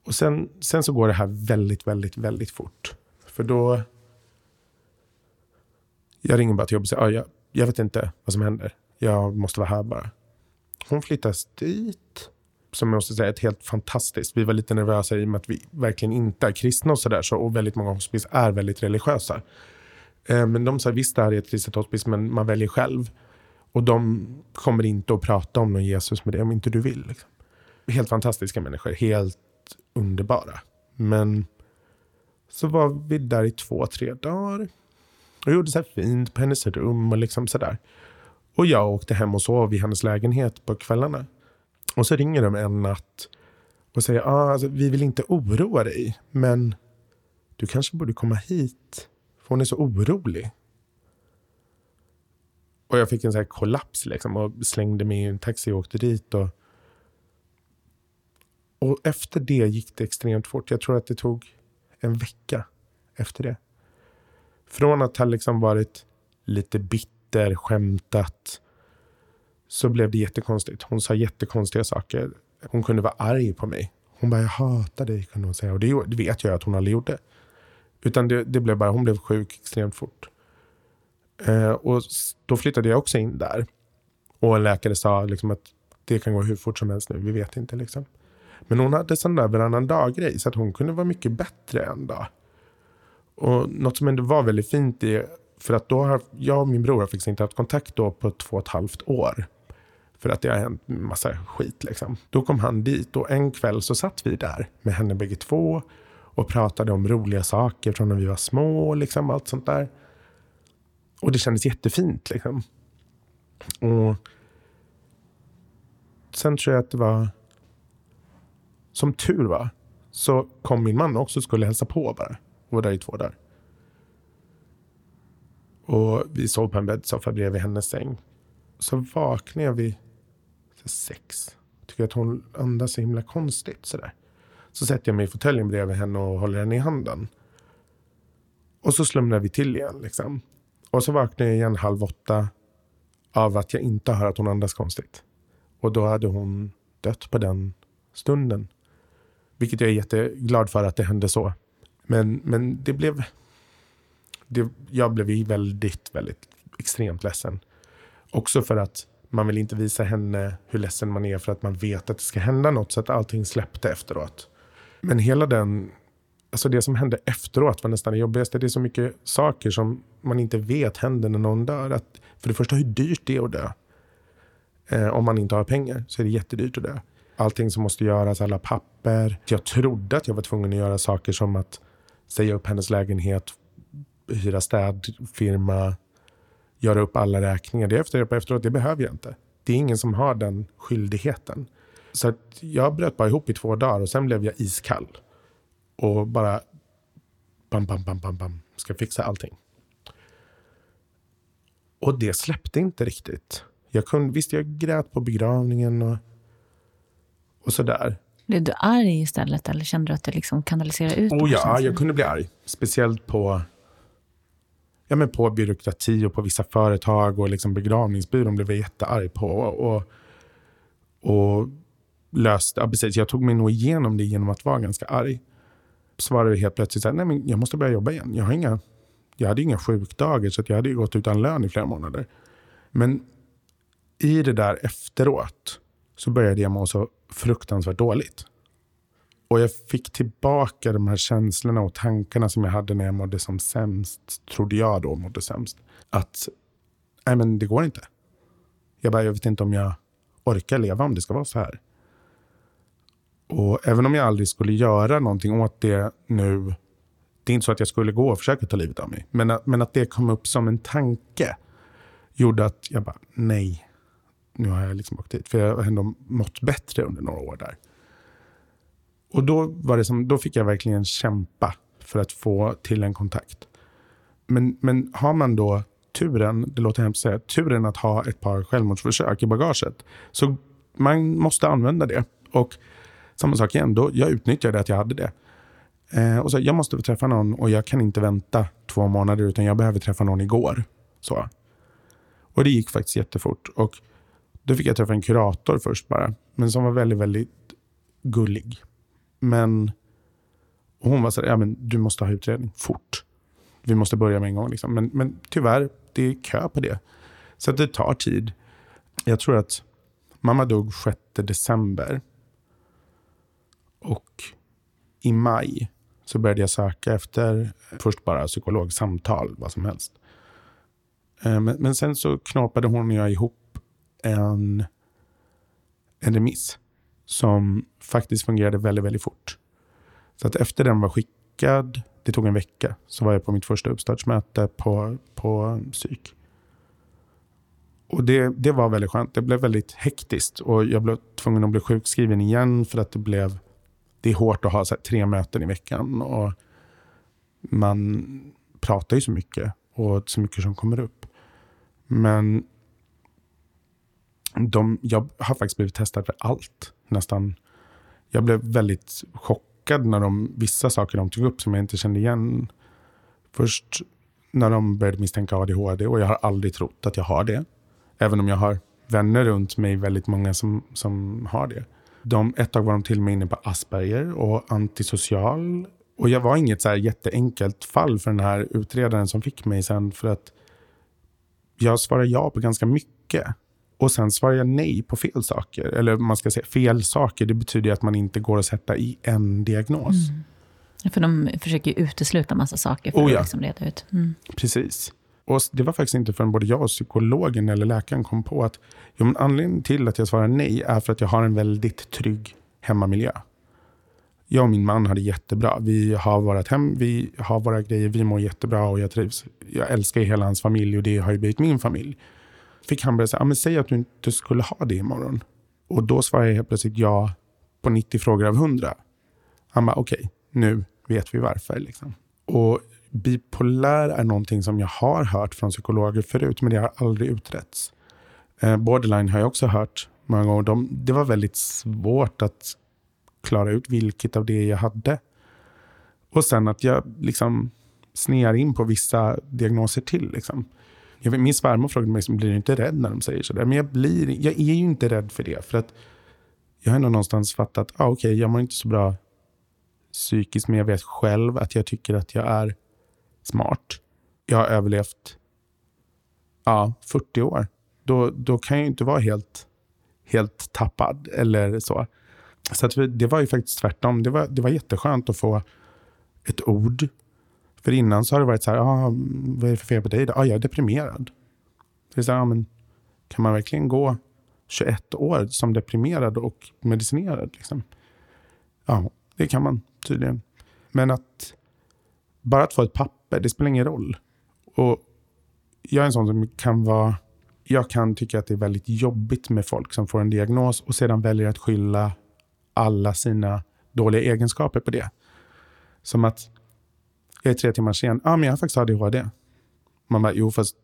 Och sen, sen så går det här väldigt, väldigt, väldigt fort. För då... Jag ringer bara till jobbet och säger, ah, jag, jag vet inte vad som händer. Jag måste vara här bara. Hon flyttas dit. Som jag måste säga, ett helt fantastiskt. Vi var lite nervösa i och med att vi verkligen inte är kristna och sådär. Så, och väldigt många hospice är väldigt religiösa. Eh, men de sa, visst det här är ett kristet hospice, men man väljer själv. Och de kommer inte att prata om någon Jesus med det om inte du vill. Liksom. Helt fantastiska människor. Helt underbara. Men så var vi där i två, tre dagar. Och gjorde så här fint på hennes rum och liksom sådär. Och jag åkte hem och sov i hennes lägenhet på kvällarna. Och så ringer de en natt och säger ah, alltså, vi vill inte oroa dig, men du kanske borde komma hit. För hon är så orolig. Och jag fick en så här kollaps liksom och slängde mig i en taxi och åkte dit. Och, och efter det gick det extremt fort. Jag tror att det tog en vecka efter det. Från att ha liksom varit lite bitter, skämtat, så blev det jättekonstigt. Hon sa jättekonstiga saker. Hon kunde vara arg på mig. Hon bara, jag hatar dig, kunde hon säga. Och det, vet jag att hon aldrig gjorde. Utan det, det, blev bara, hon blev sjuk extremt fort. Eh, och då flyttade jag också in där. Och en läkare sa liksom att det kan gå hur fort som helst nu, vi vet inte. Liksom. Men hon hade sån där varannan dag-grej, så att hon kunde vara mycket bättre en dag. Och något som ändå var väldigt fint är... för att då har jag och min bror har faktiskt inte haft kontakt då på två och ett halvt år. För att det har hänt massa skit liksom. Då kom han dit och en kväll så satt vi där med henne bägge två och pratade om roliga saker från när vi var små, liksom allt sånt där. Och det kändes jättefint liksom. Och sen tror jag att det var... Som tur var så kom min man också och skulle hälsa på bara. Och var där i två dagar. Och vi sov på en bäddsoffa bredvid hennes säng. Så vaknade jag vid sex. Tycker att hon andas så himla konstigt sådär. Så sätter jag mig i fåtöljen bredvid henne och håller henne i handen. Och så slumrar vi till igen liksom. Och så vaknar jag igen halv åtta av att jag inte hör att hon andas konstigt. Och då hade hon dött på den stunden. Vilket jag är jätteglad för att det hände så. Men, men det blev... Det, jag blev väldigt, väldigt extremt ledsen. Också för att man vill inte visa henne hur ledsen man är för att man vet att det ska hända något så att allting släppte efteråt. Men hela den, alltså det som hände efteråt var nästan det jobbigaste. Det är så mycket saker som man inte vet händer när någon dör. Att, för det första hur dyrt det är att dö. Eh, om man inte har pengar så är det jättedyrt att dö. Allting som måste göras, alla papper. Jag trodde att jag var tvungen att göra saker som att säga upp hennes lägenhet, hyra städfirma, göra upp alla räkningar. Det efter på efteråt, det behöver jag inte. Det är ingen som har den skyldigheten. Så att jag bröt bara ihop i två dagar och sen blev jag iskall. Och bara bam, bam, bam, bam, bam, ska fixa allting. Och det släppte inte riktigt. Jag kunde, visst, jag grät på begravningen och, och sådär. Blev du arg istället eller kände du att det liksom kanaliserade ut? Oh ja, jag kunde bli arg. Speciellt på, ja, men på byråkrati och på vissa företag och liksom begravningsbyrån blev jag jättearg på. Och, och löste, ja, precis, jag tog mig nog igenom det genom att vara ganska arg. Så var det helt plötsligt så här, nej men jag måste börja jobba igen. Jag, har inga, jag hade inga sjukdagar så jag hade gått utan lön i flera månader. Men i det där efteråt så började jag må så fruktansvärt dåligt. Och jag fick tillbaka de här känslorna och tankarna som jag hade när jag mådde som sämst, trodde jag då mådde sämst. Att, nej men det går inte. Jag bara, jag vet inte om jag orkar leva om det ska vara så här. Och även om jag aldrig skulle göra någonting åt det nu, det är inte så att jag skulle gå och försöka ta livet av mig, men att, men att det kom upp som en tanke gjorde att jag bara, nej, nu har jag liksom åkt dit, För jag har ändå mått bättre under några år där. Och då, var det som, då fick jag verkligen kämpa för att få till en kontakt. Men, men har man då turen, det låter hemskt att säga, turen att ha ett par självmordsförsök i bagaget. Så man måste använda det. Och samma sak igen, då, jag utnyttjade att jag hade det. Eh, och så, jag måste få träffa någon och jag kan inte vänta två månader utan jag behöver träffa någon igår. Så. Och det gick faktiskt jättefort. Och då fick jag träffa en kurator först bara, men som var väldigt, väldigt gullig. Men hon var så här, ja men du måste ha utredning fort. Vi måste börja med en gång. Liksom. Men, men tyvärr, det är kö på det. Så det tar tid. Jag tror att mamma dog 6 december. Och i maj så började jag söka efter först bara psykologsamtal, vad som helst. Eh, men, men sen så knapade hon och jag ihop en, en remiss som faktiskt fungerade väldigt, väldigt fort. Så att efter den var skickad, det tog en vecka, så var jag på mitt första uppstartsmöte på, på psyk. Och det, det var väldigt skönt. Det blev väldigt hektiskt och jag blev tvungen att bli sjukskriven igen för att det blev det är hårt att ha här, tre möten i veckan. Och man pratar ju så mycket och så mycket som kommer upp. Men de, jag har faktiskt blivit testad för allt. Nästan. Jag blev väldigt chockad när de, vissa saker de tog upp som jag inte kände igen. Först när de började misstänka ADHD och jag har aldrig trott att jag har det. Även om jag har vänner runt mig, väldigt många som, som har det. De, ett tag var de till och med inne på Asperger och antisocial. Och jag var inget så här jätteenkelt fall för den här utredaren som fick mig sen för att jag svarade ja på ganska mycket. Och sen svarar jag nej på fel saker. Eller man ska säga fel saker, det betyder att man inte går att sätta i en diagnos. Mm. För de försöker utesluta massa saker för oh ja. att liksom reda ut. Mm. Precis. Och det var faktiskt inte förrän både jag och psykologen eller läkaren kom på att jo, men anledningen till att jag svarar nej är för att jag har en väldigt trygg hemmamiljö. Jag och min man har det jättebra. Vi har vårt hem, vi har våra grejer, vi mår jättebra och jag trivs. Jag älskar hela hans familj och det har ju blivit min familj. Fick han börja säga, men säg att du inte skulle ha det imorgon. Och då svarade jag helt plötsligt ja på 90 frågor av 100. Han bara, okej, okay, nu vet vi varför. Liksom. Och bipolär är någonting som jag har hört från psykologer förut, men det har aldrig utretts. Eh, borderline har jag också hört många gånger. De, det var väldigt svårt att klara ut vilket av det jag hade. Och sen att jag liksom snear in på vissa diagnoser till. Liksom. Jag vet, min svärmor frågade mig, liksom, blir du inte rädd när de säger sådär? Men jag, blir, jag är ju inte rädd för det. För att jag har ändå någonstans fattat, ah, okej, okay, jag mår inte så bra psykiskt, men jag vet själv att jag tycker att jag är smart. Jag har överlevt ja, 40 år. Då, då kan jag ju inte vara helt, helt tappad eller så. Så att det var ju faktiskt tvärtom. Det var, det var jätteskönt att få ett ord. För innan så har det varit så här, ah, vad är det för fel på dig? Ah, jag är deprimerad. Det är så här, ah, men, kan man verkligen gå 21 år som deprimerad och medicinerad? Liksom? Ja, det kan man tydligen. Men att bara att få ett papper, det spelar ingen roll. Och jag är en sån som kan vara... Jag kan tycka att det är väldigt jobbigt med folk som får en diagnos och sedan väljer att skylla alla sina dåliga egenskaper på det. Som att jag är tre timmar sen. Ja, ah, men jag har faktiskt ADHD. Man bara, jo fast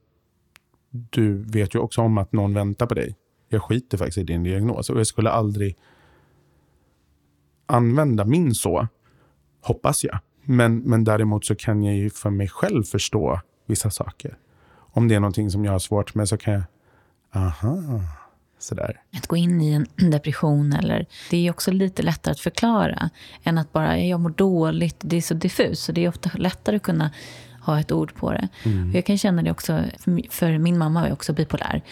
du vet ju också om att någon väntar på dig. Jag skiter faktiskt i din diagnos och jag skulle aldrig använda min så, hoppas jag. Men, men däremot så kan jag ju för mig själv förstå vissa saker. Om det är någonting som jag har svårt med så kan jag, aha, sådär. Att gå in i en depression, eller, det är också lite lättare att förklara än att bara, jag mår dåligt, det är så diffust. Så det är ofta lättare att kunna ha ett ord på det. Mm. jag kan känna det också, för min mamma är också bipolär.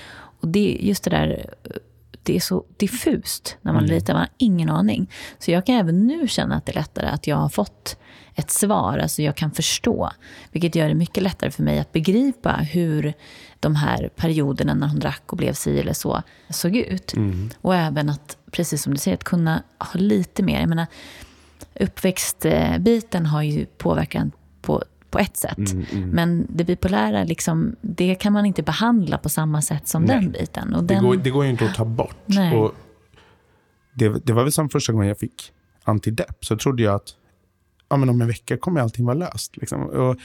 Och det, just det där, det är så diffust när man mm. litar, man har ingen aning. Så jag kan även nu känna att det är lättare att jag har fått ett svar, alltså jag kan förstå. Vilket gör det mycket lättare för mig att begripa hur de här perioderna när hon drack och blev si eller så såg ut. Mm. Och även att, precis som du säger, att kunna ha lite mer. Jag menar, uppväxtbiten har ju påverkan på på ett sätt. Mm, mm. Men det bipolära, liksom, det kan man inte behandla på samma sätt som Nej. den biten. Och det, den... Går, det går ju inte att ta bort. Och det, det var väl som första gången jag fick antidepp, så trodde jag att ja, men om en vecka kommer allting vara löst. Liksom. Och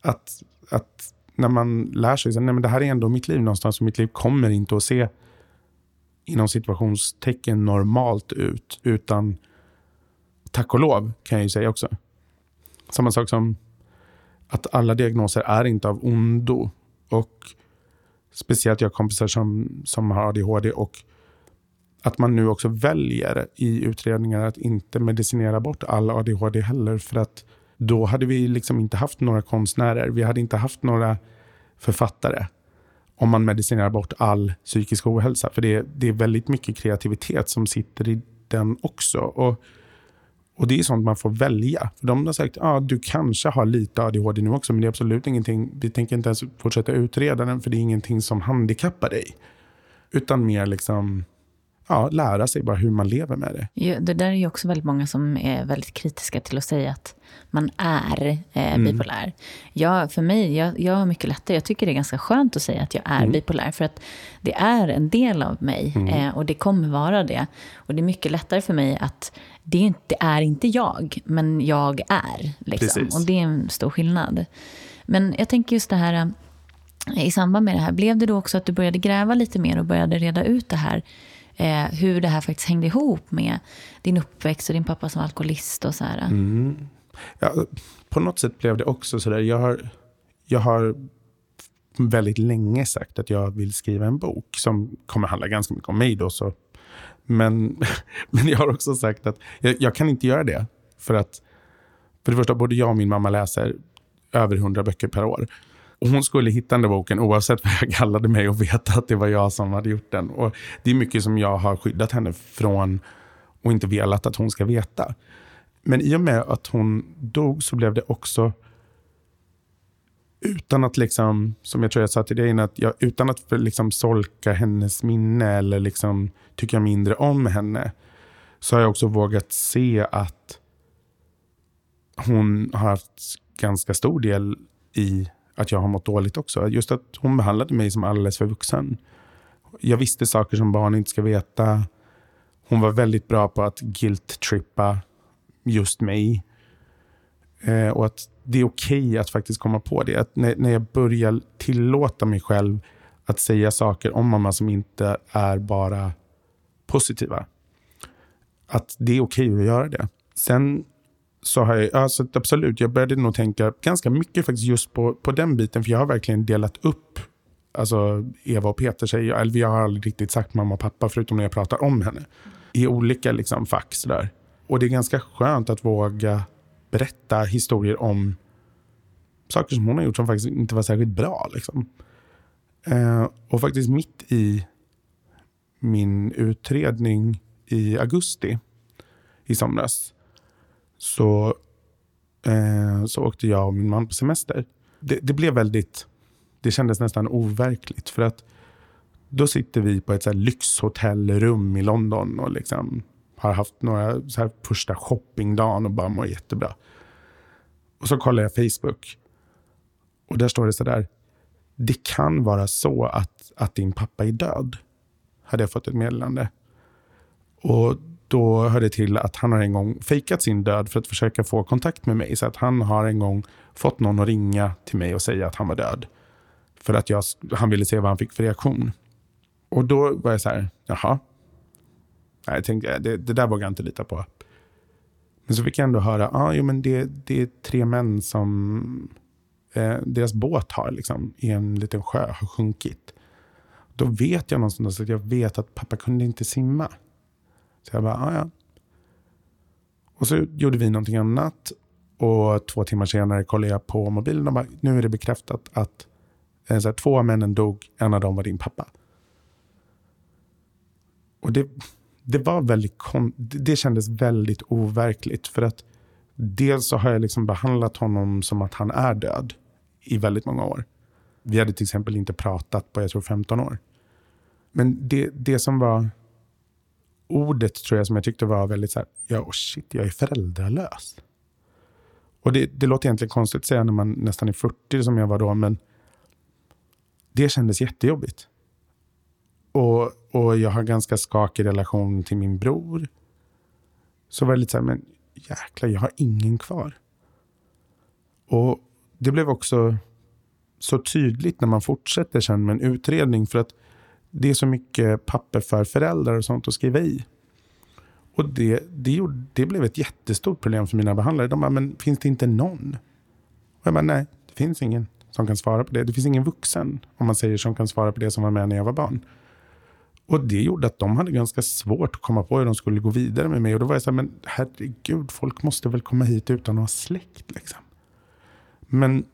att, att när man lär sig att det här är ändå mitt liv någonstans och mitt liv kommer inte att se inom situationstecken normalt ut. Utan tack och lov kan jag ju säga också. Samma sak som att alla diagnoser är inte av ondo. Och speciellt jag har kompisar som, som har ADHD och att man nu också väljer i utredningar att inte medicinera bort all ADHD heller. För att då hade vi liksom inte haft några konstnärer. Vi hade inte haft några författare. Om man medicinerar bort all psykisk ohälsa. För det, det är väldigt mycket kreativitet som sitter i den också. Och, och det är sånt man får välja. För de har sagt att ah, du kanske har lite ADHD nu också, men det är absolut ingenting. Vi tänker inte ens fortsätta utreda den, för det är ingenting som handikappar dig. Utan mer liksom ja, lära sig bara hur man lever med det. Ja, det där är ju också väldigt många som är väldigt kritiska till att säga att man är eh, mm. bipolär. Mm. Ja, för mig, jag, jag har mycket lättare. Jag tycker det är ganska skönt att säga att jag är mm. bipolär. För att det är en del av mig mm. eh, och det kommer vara det. Och det är mycket lättare för mig att det är inte, det är inte jag, men jag är. Liksom. Och det är en stor skillnad. Men jag tänker just det här eh, i samband med det här, blev det då också att du började gräva lite mer och började reda ut det här? Eh, hur det här faktiskt hängde ihop med din uppväxt och din pappa som alkoholist och så här. Mm. Ja, på något sätt blev det också så där. Jag har, jag har väldigt länge sagt att jag vill skriva en bok som kommer handla ganska mycket om mig. Då, så. Men, men jag har också sagt att jag, jag, kan inte göra det. För att för det första, både jag och min mamma läser över hundra böcker per år. Och hon skulle hitta den där boken oavsett vad jag kallade mig och veta att det var jag som hade gjort den. Och Det är mycket som jag har skyddat henne från och inte velat att hon ska veta. Men i och med att hon dog så blev det också utan att, liksom, som jag tror jag sa till dig, att jag, utan att liksom solka hennes minne eller liksom tycka mindre om henne, så har jag också vågat se att hon har haft ganska stor del i att jag har mått dåligt också. Just att hon behandlade mig som alldeles för vuxen. Jag visste saker som barn inte ska veta. Hon var väldigt bra på att guilt-trippa just mig. Eh, och att det är okej okay att faktiskt komma på det. Att när, när jag börjar tillåta mig själv att säga saker om mamma som inte är bara positiva. Att det är okej okay att göra det. Sen så har jag, alltså absolut, jag började nog tänka ganska mycket faktiskt just på, på den biten. För jag har verkligen delat upp alltså Eva och Peter säger, eller jag har aldrig riktigt sagt mamma och pappa förutom när jag pratar om henne. I olika liksom, fack sådär. Och det är ganska skönt att våga berätta historier om saker som hon har gjort som faktiskt inte var särskilt bra. Liksom. Eh, och faktiskt mitt i min utredning i augusti i somras så, eh, så åkte jag och min man på semester. Det, det, blev väldigt, det kändes nästan overkligt för att då sitter vi på ett så lyxhotellrum i London och liksom har haft några så här första shoppingdagen och bara mår jättebra. Och så kollar jag Facebook och där står det så där. Det kan vara så att, att din pappa är död. Hade jag fått ett meddelande. Och då hör det till att han har en gång fejkat sin död för att försöka få kontakt med mig. Så att han har en gång fått någon att ringa till mig och säga att han var död. För att jag, han ville se vad han fick för reaktion. Och då var jag så här, jaha. Nej, jag tänkte, det, det där vågar jag inte lita på. Men så fick jag ändå höra, ah, jo, men det, det är tre män som eh, deras båt har liksom, i en liten sjö har sjunkit. Då vet jag någonstans att jag vet att pappa kunde inte simma. Så jag bara, ah, ja. Och så gjorde vi någonting annat. Och två timmar senare kollade jag på mobilen och bara, nu är det bekräftat att eh, så här, två av männen dog, en av dem var din pappa. Och det, det var väldigt, det kändes väldigt overkligt. För att dels så har jag liksom behandlat honom som att han är död i väldigt många år. Vi hade till exempel inte pratat på jag tror 15 år. Men det, det som var ordet tror jag som jag tyckte var väldigt så här, ja oh shit, jag är föräldralös. Och det, det låter egentligen konstigt att säga när man nästan är 40 som jag var då, men det kändes jättejobbigt. Och, och jag har ganska skakig relation till min bror. Så var det lite så här, men jäklar, jag har ingen kvar. Och det blev också så tydligt när man fortsätter sen med en utredning. För att det är så mycket papper för föräldrar och sånt att skriva i. Och det, det, gjorde, det blev ett jättestort problem för mina behandlare. De bara, men finns det inte någon? Och jag bara, nej, det finns ingen som kan svara på det. Det finns ingen vuxen, om man säger, som kan svara på det som var med när jag var barn. Och det gjorde att de hade ganska svårt att komma på hur de skulle gå vidare med mig. Och då var jag så här, men herregud, folk måste väl komma hit utan att ha släkt liksom. Men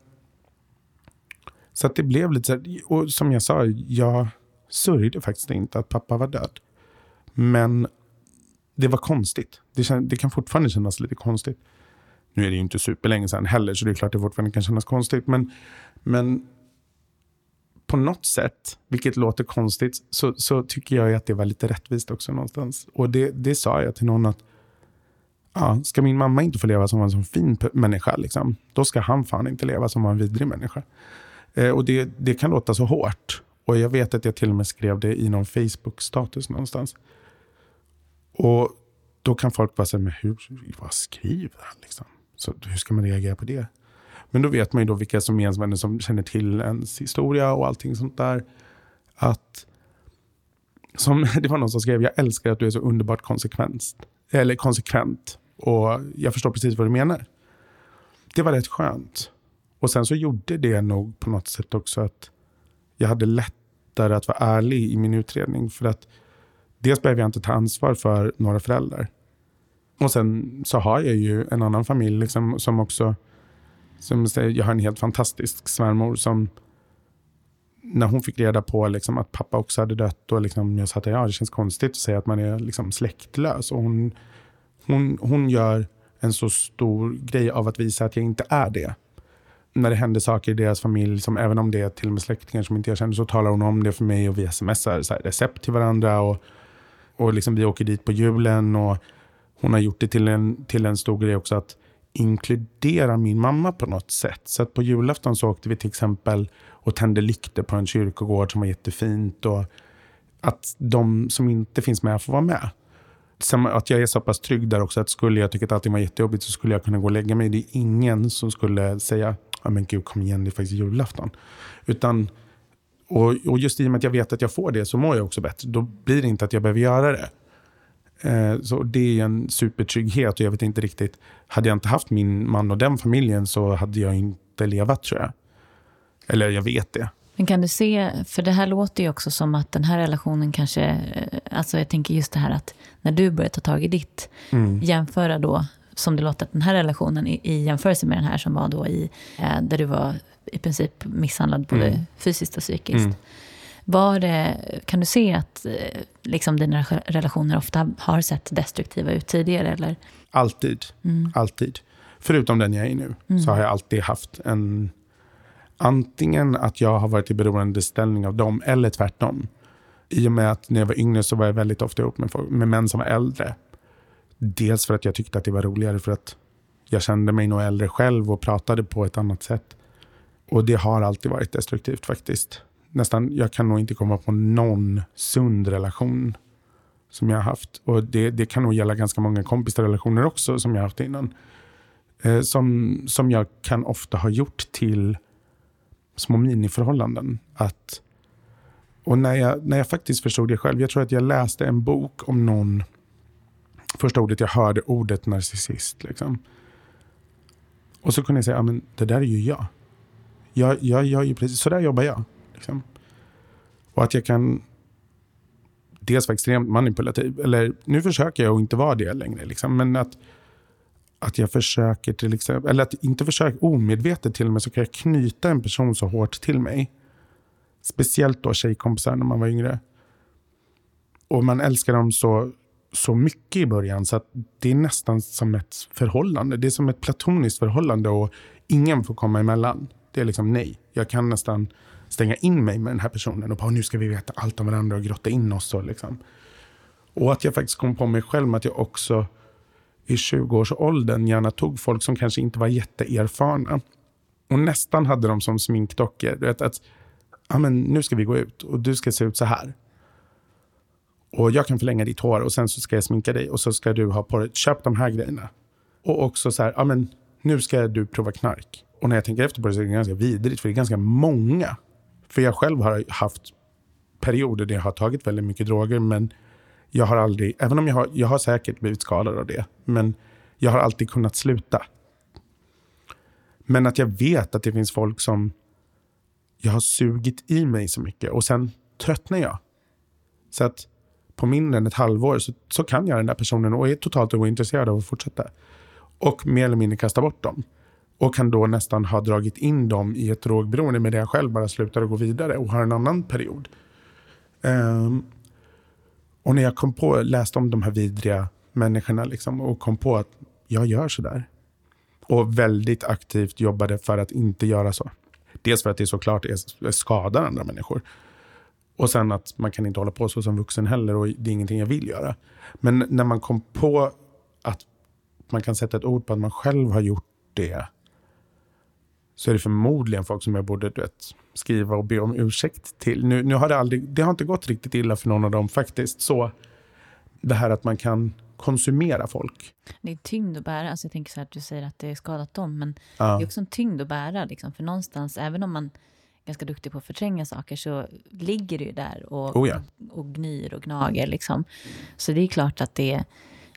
så att det blev lite så här, och som jag sa, jag sörjde faktiskt inte att pappa var död. Men det var konstigt. Det, kän, det kan fortfarande kännas lite konstigt. Nu är det ju inte superlänge sedan heller, så det är klart det fortfarande kan kännas konstigt. Men, men på något sätt, vilket låter konstigt, så, så tycker jag att det var lite rättvist också någonstans. Och det, det sa jag till någon att ja, ska min mamma inte få leva som en sån fin människa, liksom, då ska han fan inte leva som en vidrig människa. Eh, och det, det kan låta så hårt. Och jag vet att jag till och med skrev det i någon Facebook-status någonstans. Och då kan folk bara säga, men hur, vad skriver han? Liksom? Så hur ska man reagera på det? Men då vet man ju då vilka som är ens vänner som känner till ens historia och allting sånt där. Att, som, det var någon som skrev, jag älskar att du är så underbart konsekvent. Eller konsekvent. Och jag förstår precis vad du menar. Det var rätt skönt. Och sen så gjorde det nog på något sätt också att jag hade lättare att vara ärlig i min utredning. För att dels behöver jag inte ta ansvar för några föräldrar. Och sen så har jag ju en annan familj liksom, som också, som säger, jag har en helt fantastisk svärmor som när hon fick reda på liksom, att pappa också hade dött, och liksom, jag sa att ja, det känns konstigt att säga att man är liksom, släktlös. Och hon, hon, hon gör en så stor grej av att visa att jag inte är det när det händer saker i deras familj, som även om det är till och med släktingar som inte jag känner, så talar hon om det för mig och vi smsar så här, recept till varandra. Och, och liksom vi åker dit på julen och hon har gjort det till en, till en stor grej också att inkludera min mamma på något sätt. Så att på julafton så åkte vi till exempel och tände lykter på en kyrkogård som var jättefint. Och att de som inte finns med får vara med. Att jag är så pass trygg där också att skulle jag tycka att allting var jättejobbigt så skulle jag kunna gå och lägga mig. Det är ingen som skulle säga, ja men gud kom igen det är faktiskt julafton. Utan, och, och just i och med att jag vet att jag får det så mår jag också bättre. Då blir det inte att jag behöver göra det. Eh, så det är en supertrygghet och jag vet inte riktigt, hade jag inte haft min man och den familjen så hade jag inte levat tror jag. Eller jag vet det. Men kan du se, för det här låter ju också som att den här relationen kanske, eh, alltså jag tänker just det här att när du börjar ta tag i ditt, mm. jämföra då, som det låter att den här relationen i, i jämförelse med den här som var då i, eh, där du var i princip misshandlad både mm. fysiskt och psykiskt. Mm. Var det, kan du se att eh, liksom, dina relationer ofta har sett destruktiva ut tidigare? Eller? Alltid. Mm. Alltid. Förutom den jag är i nu, mm. så har jag alltid haft en... Antingen att jag har varit i beroendeställning av dem, eller tvärtom. I och med att när jag var yngre så var jag väldigt ofta ihop med, folk, med män som var äldre. Dels för att jag tyckte att det var roligare, för att jag kände mig nog äldre själv och pratade på ett annat sätt. Och det har alltid varit destruktivt faktiskt nästan, jag kan nog inte komma på någon sund relation som jag har haft. Och det, det kan nog gälla ganska många kompisrelationer också som jag har haft innan. Eh, som, som jag kan ofta ha gjort till små miniförhållanden. Att, och när jag, när jag faktiskt förstod det själv, jag tror att jag läste en bok om någon, första ordet jag hörde ordet narcissist. Liksom. Och så kunde jag säga, men det där är ju jag. Jag, jag, jag är ju precis, så där jobbar jag. Liksom. Och att jag kan dels vara extremt manipulativ. Eller nu försöker jag att inte vara det längre. Liksom. Men att, att jag försöker till exempel, eller att inte försöka omedvetet till och med så kan jag knyta en person så hårt till mig. Speciellt då tjejkompisar när man var yngre. Och man älskar dem så, så mycket i början så att det är nästan som ett förhållande. Det är som ett platoniskt förhållande och ingen får komma emellan. Det är liksom nej. Jag kan nästan stänga in mig med den här personen och bara nu ska vi veta allt om varandra och grotta in oss. Och, liksom. och att jag faktiskt kom på mig själv med att jag också i 20-årsåldern gärna tog folk som kanske inte var jätteerfarna och nästan hade dem som sminkdockor. Vet, att, ja, men nu ska vi gå ut och du ska se ut så här. Och jag kan förlänga ditt hår och sen så ska jag sminka dig och så ska du ha på dig, köp de här grejerna. Och också så här, ja men nu ska du prova knark. Och när jag tänker efter på det så är det ganska vidrigt för det är ganska många för jag själv har haft perioder där jag har tagit väldigt mycket droger, men jag har aldrig, även om jag har, jag har säkert blivit skadad av det, men jag har alltid kunnat sluta. Men att jag vet att det finns folk som jag har sugit i mig så mycket och sen tröttnar jag. Så att på mindre än ett halvår så, så kan jag den där personen och är totalt ointresserad av att fortsätta. Och mer eller mindre kasta bort dem och kan då nästan ha dragit in dem i ett drogberoende med det jag själv bara slutar och går vidare och har en annan period. Um, och när jag kom på, läste om de här vidriga människorna liksom, och kom på att jag gör sådär. Och väldigt aktivt jobbade för att inte göra så. Dels för att det såklart är, skadar andra människor. Och sen att man kan inte hålla på så som vuxen heller och det är ingenting jag vill göra. Men när man kom på att man kan sätta ett ord på att man själv har gjort det så är det förmodligen folk som jag borde du vet, skriva och be om ursäkt till. Nu, nu har det, aldrig, det har inte gått riktigt illa för någon av dem faktiskt. Så det här att man kan konsumera folk. Det är tyngd att bära. Alltså jag tänker så här att du säger att det är skadat dem, men ja. det är också en tyngd att bära. Liksom. För någonstans, även om man ganska duktig på att förtränga saker, så ligger det ju där och, oh ja. och gnyr och gnager. Liksom. Så det är klart att det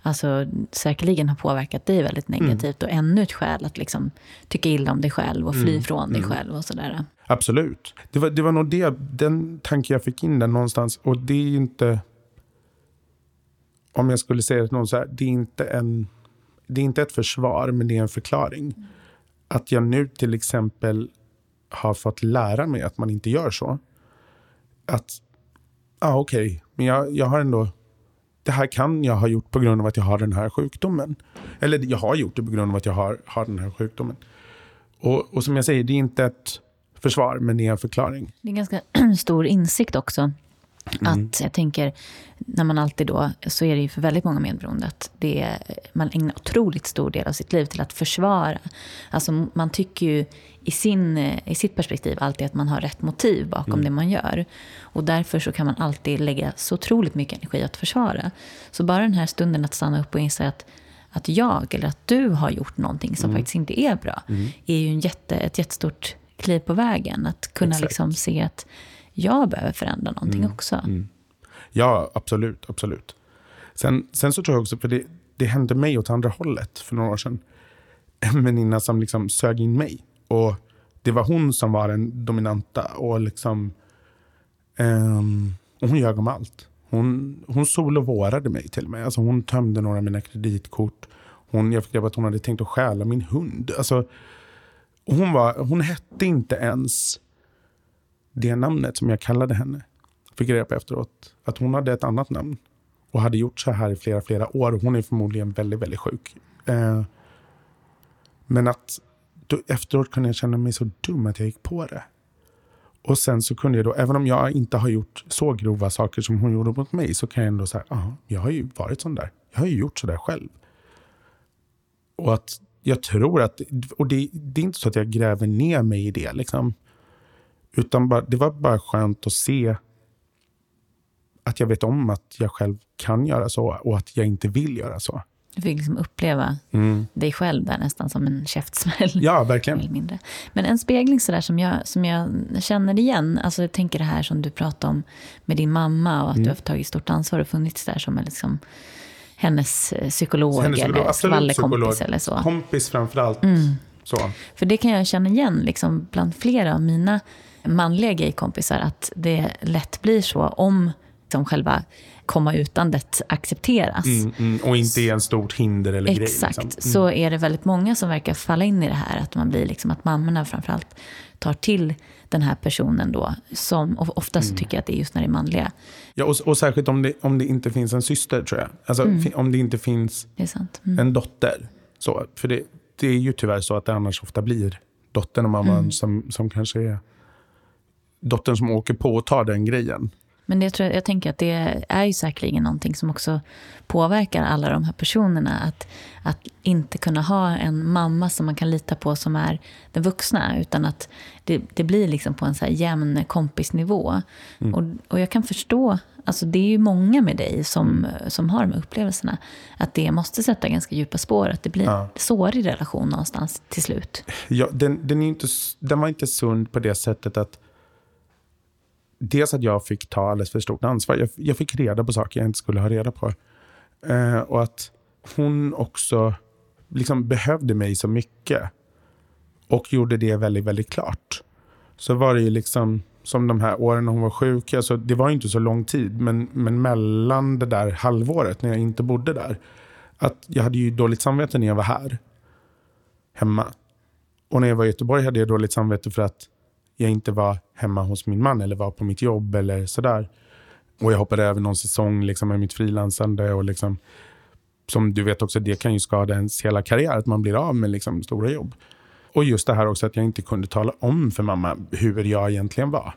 alltså, säkerligen har påverkat dig väldigt mm. negativt. Mm. Och ännu ett skäl att liksom, tycka illa om dig själv och fly mm. från dig mm. själv. och sådär. Absolut. Det var, det var nog det, den tanken jag fick in där någonstans. Och det är inte... Om jag skulle säga det någon så här, det är inte en... Det är inte ett försvar, men det är en förklaring. Mm. Att jag nu till exempel har fått lära mig att man inte gör så. Att, ja ah, okej, okay, men jag, jag har ändå det här kan jag ha gjort på grund av att jag har den här sjukdomen. Eller jag har gjort det på grund av att jag har, har den här sjukdomen. Och, och som jag säger, det är inte ett försvar, men det är en förklaring. Det är en ganska stor insikt också. Mm. Att jag tänker, när man alltid då, så är det ju för väldigt många medberoende att det är, man ägnar otroligt stor del av sitt liv till att försvara. Alltså man tycker ju i, sin, i sitt perspektiv alltid att man har rätt motiv bakom mm. det man gör. Och därför så kan man alltid lägga så otroligt mycket energi att försvara. Så bara den här stunden att stanna upp och inse att att jag eller att du har gjort någonting som mm. faktiskt inte är bra, mm. är ju en jätte, ett jättestort kliv på vägen. Att kunna liksom se att jag behöver förändra någonting mm. också. Mm. Ja, absolut. absolut. Sen, sen så tror jag också, för det, det hände mig åt andra hållet för några år sedan. En väninna som liksom sög in mig. Och det var hon som var den dominanta. Och liksom, um, och hon ljög om allt. Hon, hon sol och vårade mig till och med. Alltså hon tömde några av mina kreditkort. Hon, jag fick reda att hon hade tänkt att stjäla min hund. Alltså, hon, var, hon hette inte ens det namnet som jag kallade henne. Fick reda på efteråt att hon hade ett annat namn och hade gjort så här i flera, flera år. Hon är förmodligen väldigt, väldigt sjuk. Eh, men att då, efteråt kunde jag känna mig så dum att jag gick på det. Och sen så kunde jag då, även om jag inte har gjort så grova saker som hon gjorde mot mig, så kan jag ändå säga, ja, jag har ju varit sån där. Jag har ju gjort så där själv. Och att jag tror att, och det, det är inte så att jag gräver ner mig i det liksom. Utan bara, det var bara skönt att se att jag vet om att jag själv kan göra så och att jag inte vill göra så. Du fick liksom uppleva mm. dig själv där nästan som en käftsmäll. Ja, verkligen. Mindre. Men en spegling sådär som jag, som jag känner igen, alltså jag tänker det här som du pratade om med din mamma och att mm. du har tagit stort ansvar och funnits där som en liksom, hennes eh, psykolog hennes eller skvallerkompis eller så. Kompis framförallt. Mm. Så. För det kan jag känna igen liksom, bland flera av mina manliga gaykompisar att det lätt blir så om liksom själva komma utandet accepteras. Mm, mm, och inte är en stort hinder eller Exakt. grej. Exakt, liksom. mm. så är det väldigt många som verkar falla in i det här. Att man blir liksom, att mammorna framförallt tar till den här personen då. Som, och oftast mm. tycker jag att det är just när det är manliga. Ja, och, och särskilt om det, om det inte finns en syster tror jag. Alltså mm. om det inte finns det mm. en dotter. Så, för det, det är ju tyvärr så att det annars ofta blir dottern och mamman som, som kanske är dottern som åker på och tar den grejen. Men jag, tror, jag tänker att det är ju säkerligen någonting som också påverkar alla de här personerna. Att, att inte kunna ha en mamma som man kan lita på som är den vuxna. Utan att det, det blir liksom på en så här jämn kompisnivå. Mm. Och, och jag kan förstå, alltså det är ju många med dig som, som har de här upplevelserna. Att det måste sätta ganska djupa spår. Att det blir ja. sårig relation någonstans till slut. Ja, den, den, är inte, den var inte sund på det sättet att dels att jag fick ta alldeles för stort ansvar. Jag, jag fick reda på saker jag inte skulle ha reda på. Eh, och att hon också liksom behövde mig så mycket. Och gjorde det väldigt, väldigt klart. Så var det ju liksom som de här åren när hon var sjuk. Alltså, det var inte så lång tid, men, men mellan det där halvåret när jag inte bodde där. Att jag hade ju dåligt samvete när jag var här. Hemma. Och när jag var i Göteborg hade jag dåligt samvete för att jag inte var hemma hos min man eller var på mitt jobb eller sådär. Och jag hoppade över någon säsong liksom, med mitt frilansande. Och liksom, som du vet också, det kan ju skada ens hela karriär, att man blir av med liksom, stora jobb. Och just det här också att jag inte kunde tala om för mamma hur jag egentligen var.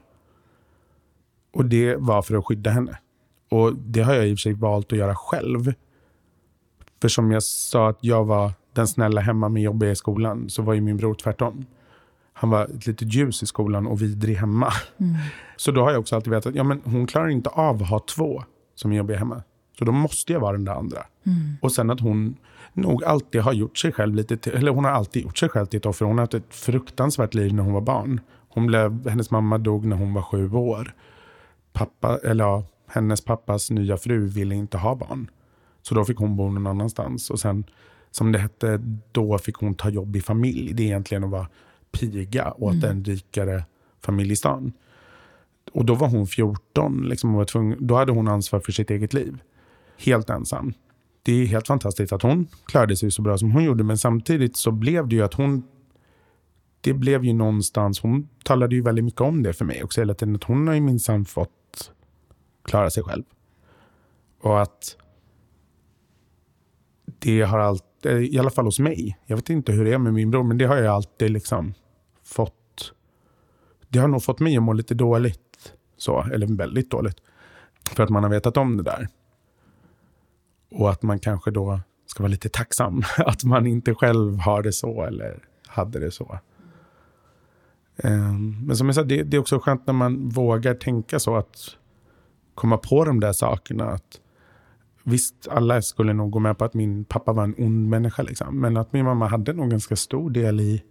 Och det var för att skydda henne. Och det har jag i och för sig valt att göra själv. För som jag sa att jag var den snälla hemma med jobbiga i skolan, så var ju min bror tvärtom han var ett litet ljus i skolan och vidrig hemma. Mm. Så då har jag också alltid vetat att ja, men hon klarar inte av att ha två som är jobbiga hemma. Så då måste jag vara den där andra. Mm. Och sen att hon nog alltid har gjort sig själv lite till, eller hon har alltid gjort sig själv till ett offer. Hon har haft ett fruktansvärt liv när hon var barn. Hon blev, hennes mamma dog när hon var sju år. Pappa, eller ja, hennes pappas nya fru ville inte ha barn. Så då fick hon bo någon annanstans. Och sen, som det hette, då fick hon ta jobb i familj. Det är egentligen att vara piga åt mm. en rikare familj i stan. Och då var hon 14, liksom, och var tvungen, då hade hon ansvar för sitt eget liv. Helt ensam. Det är helt fantastiskt att hon klarade sig så bra som hon gjorde, men samtidigt så blev det ju att hon det blev ju någonstans, hon talade ju väldigt mycket om det för mig också hela tiden, att hon har ju minsann fått klara sig själv. Och att det har alltid, i alla fall hos mig, jag vet inte hur det är med min bror, men det har jag alltid liksom fått... Det har nog fått mig att må lite dåligt. Så, eller väldigt dåligt. För att man har vetat om det där. Och att man kanske då ska vara lite tacksam att man inte själv har det så eller hade det så. Ehm, men som jag sa, det, det är också skönt när man vågar tänka så att komma på de där sakerna. Att visst, alla skulle nog gå med på att min pappa var en ond människa. Liksom, men att min mamma hade nog ganska stor del i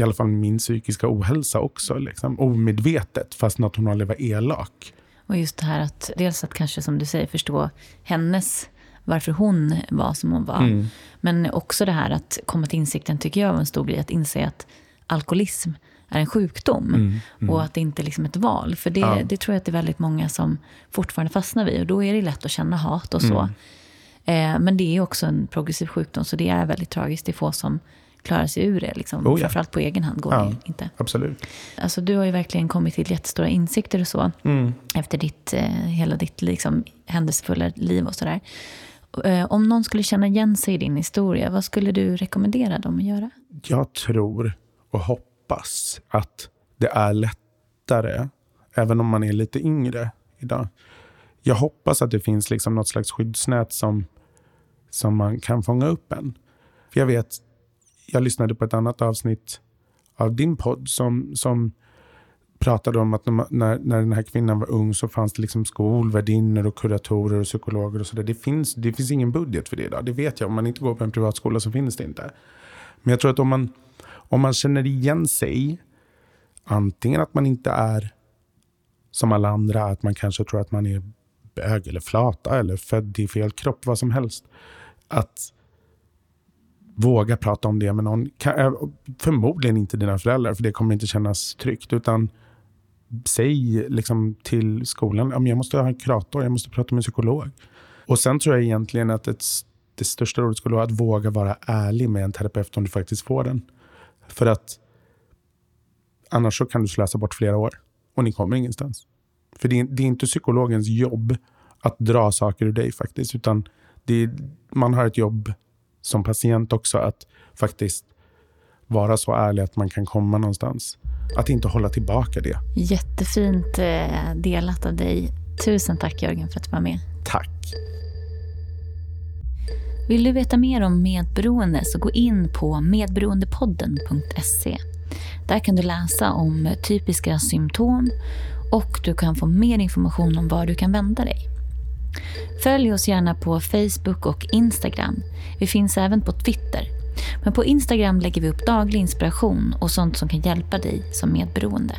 i alla fall min psykiska ohälsa också. Liksom, omedvetet, fast att hon aldrig var elak. Och just det här att dels att kanske som du säger förstå hennes varför hon var som hon var. Mm. Men också det här att komma till insikten tycker jag var en stor grej. Att inse att alkoholism är en sjukdom. Mm, mm. Och att det inte är liksom ett val. För det, ja. det tror jag att det är väldigt många som fortfarande fastnar vid. Och då är det lätt att känna hat och så. Mm. Eh, men det är också en progressiv sjukdom. Så det är väldigt tragiskt. Det är få som klarar sig ur det. Liksom. Oh, ja. Framförallt på egen hand går ja, det inte. Absolut. Alltså, du har ju verkligen kommit till jättestora insikter och så. Mm. Efter ditt, eh, hela ditt liksom, händelsefulla liv och sådär. Eh, om någon skulle känna igen sig i din historia, vad skulle du rekommendera dem att göra? Jag tror och hoppas att det är lättare, även om man är lite yngre idag. Jag hoppas att det finns liksom något slags skyddsnät som, som man kan fånga upp en. För jag vet, jag lyssnade på ett annat avsnitt av din podd som, som pratade om att när, när den här kvinnan var ung så fanns det liksom skolvärdinnor och kuratorer och psykologer och sådär. Det finns, det finns ingen budget för det idag. Det vet jag. Om man inte går på en privatskola så finns det inte. Men jag tror att om man, om man känner igen sig, antingen att man inte är som alla andra, att man kanske tror att man är bög eller flata eller född i fel kropp, vad som helst. Att våga prata om det med någon. Eh, förmodligen inte dina föräldrar, för det kommer inte kännas tryggt. Utan säg liksom till skolan, jag måste ha en kurator, jag måste prata med en psykolog. Och sen tror jag egentligen att ett, det största rådet skulle vara att våga vara ärlig med en terapeut om du faktiskt får den. För att annars så kan du slösa bort flera år och ni kommer ingenstans. För det är, det är inte psykologens jobb att dra saker ur dig faktiskt, utan är, man har ett jobb som patient också att faktiskt vara så ärlig att man kan komma någonstans. Att inte hålla tillbaka det. Jättefint eh, delat av dig. Tusen tack Jörgen för att du var med. Tack. Vill du veta mer om medberoende så gå in på medberoendepodden.se. Där kan du läsa om typiska symptom och du kan få mer information om var du kan vända dig. Följ oss gärna på Facebook och Instagram. Vi finns även på Twitter. Men på Instagram lägger vi upp daglig inspiration och sånt som kan hjälpa dig som medberoende.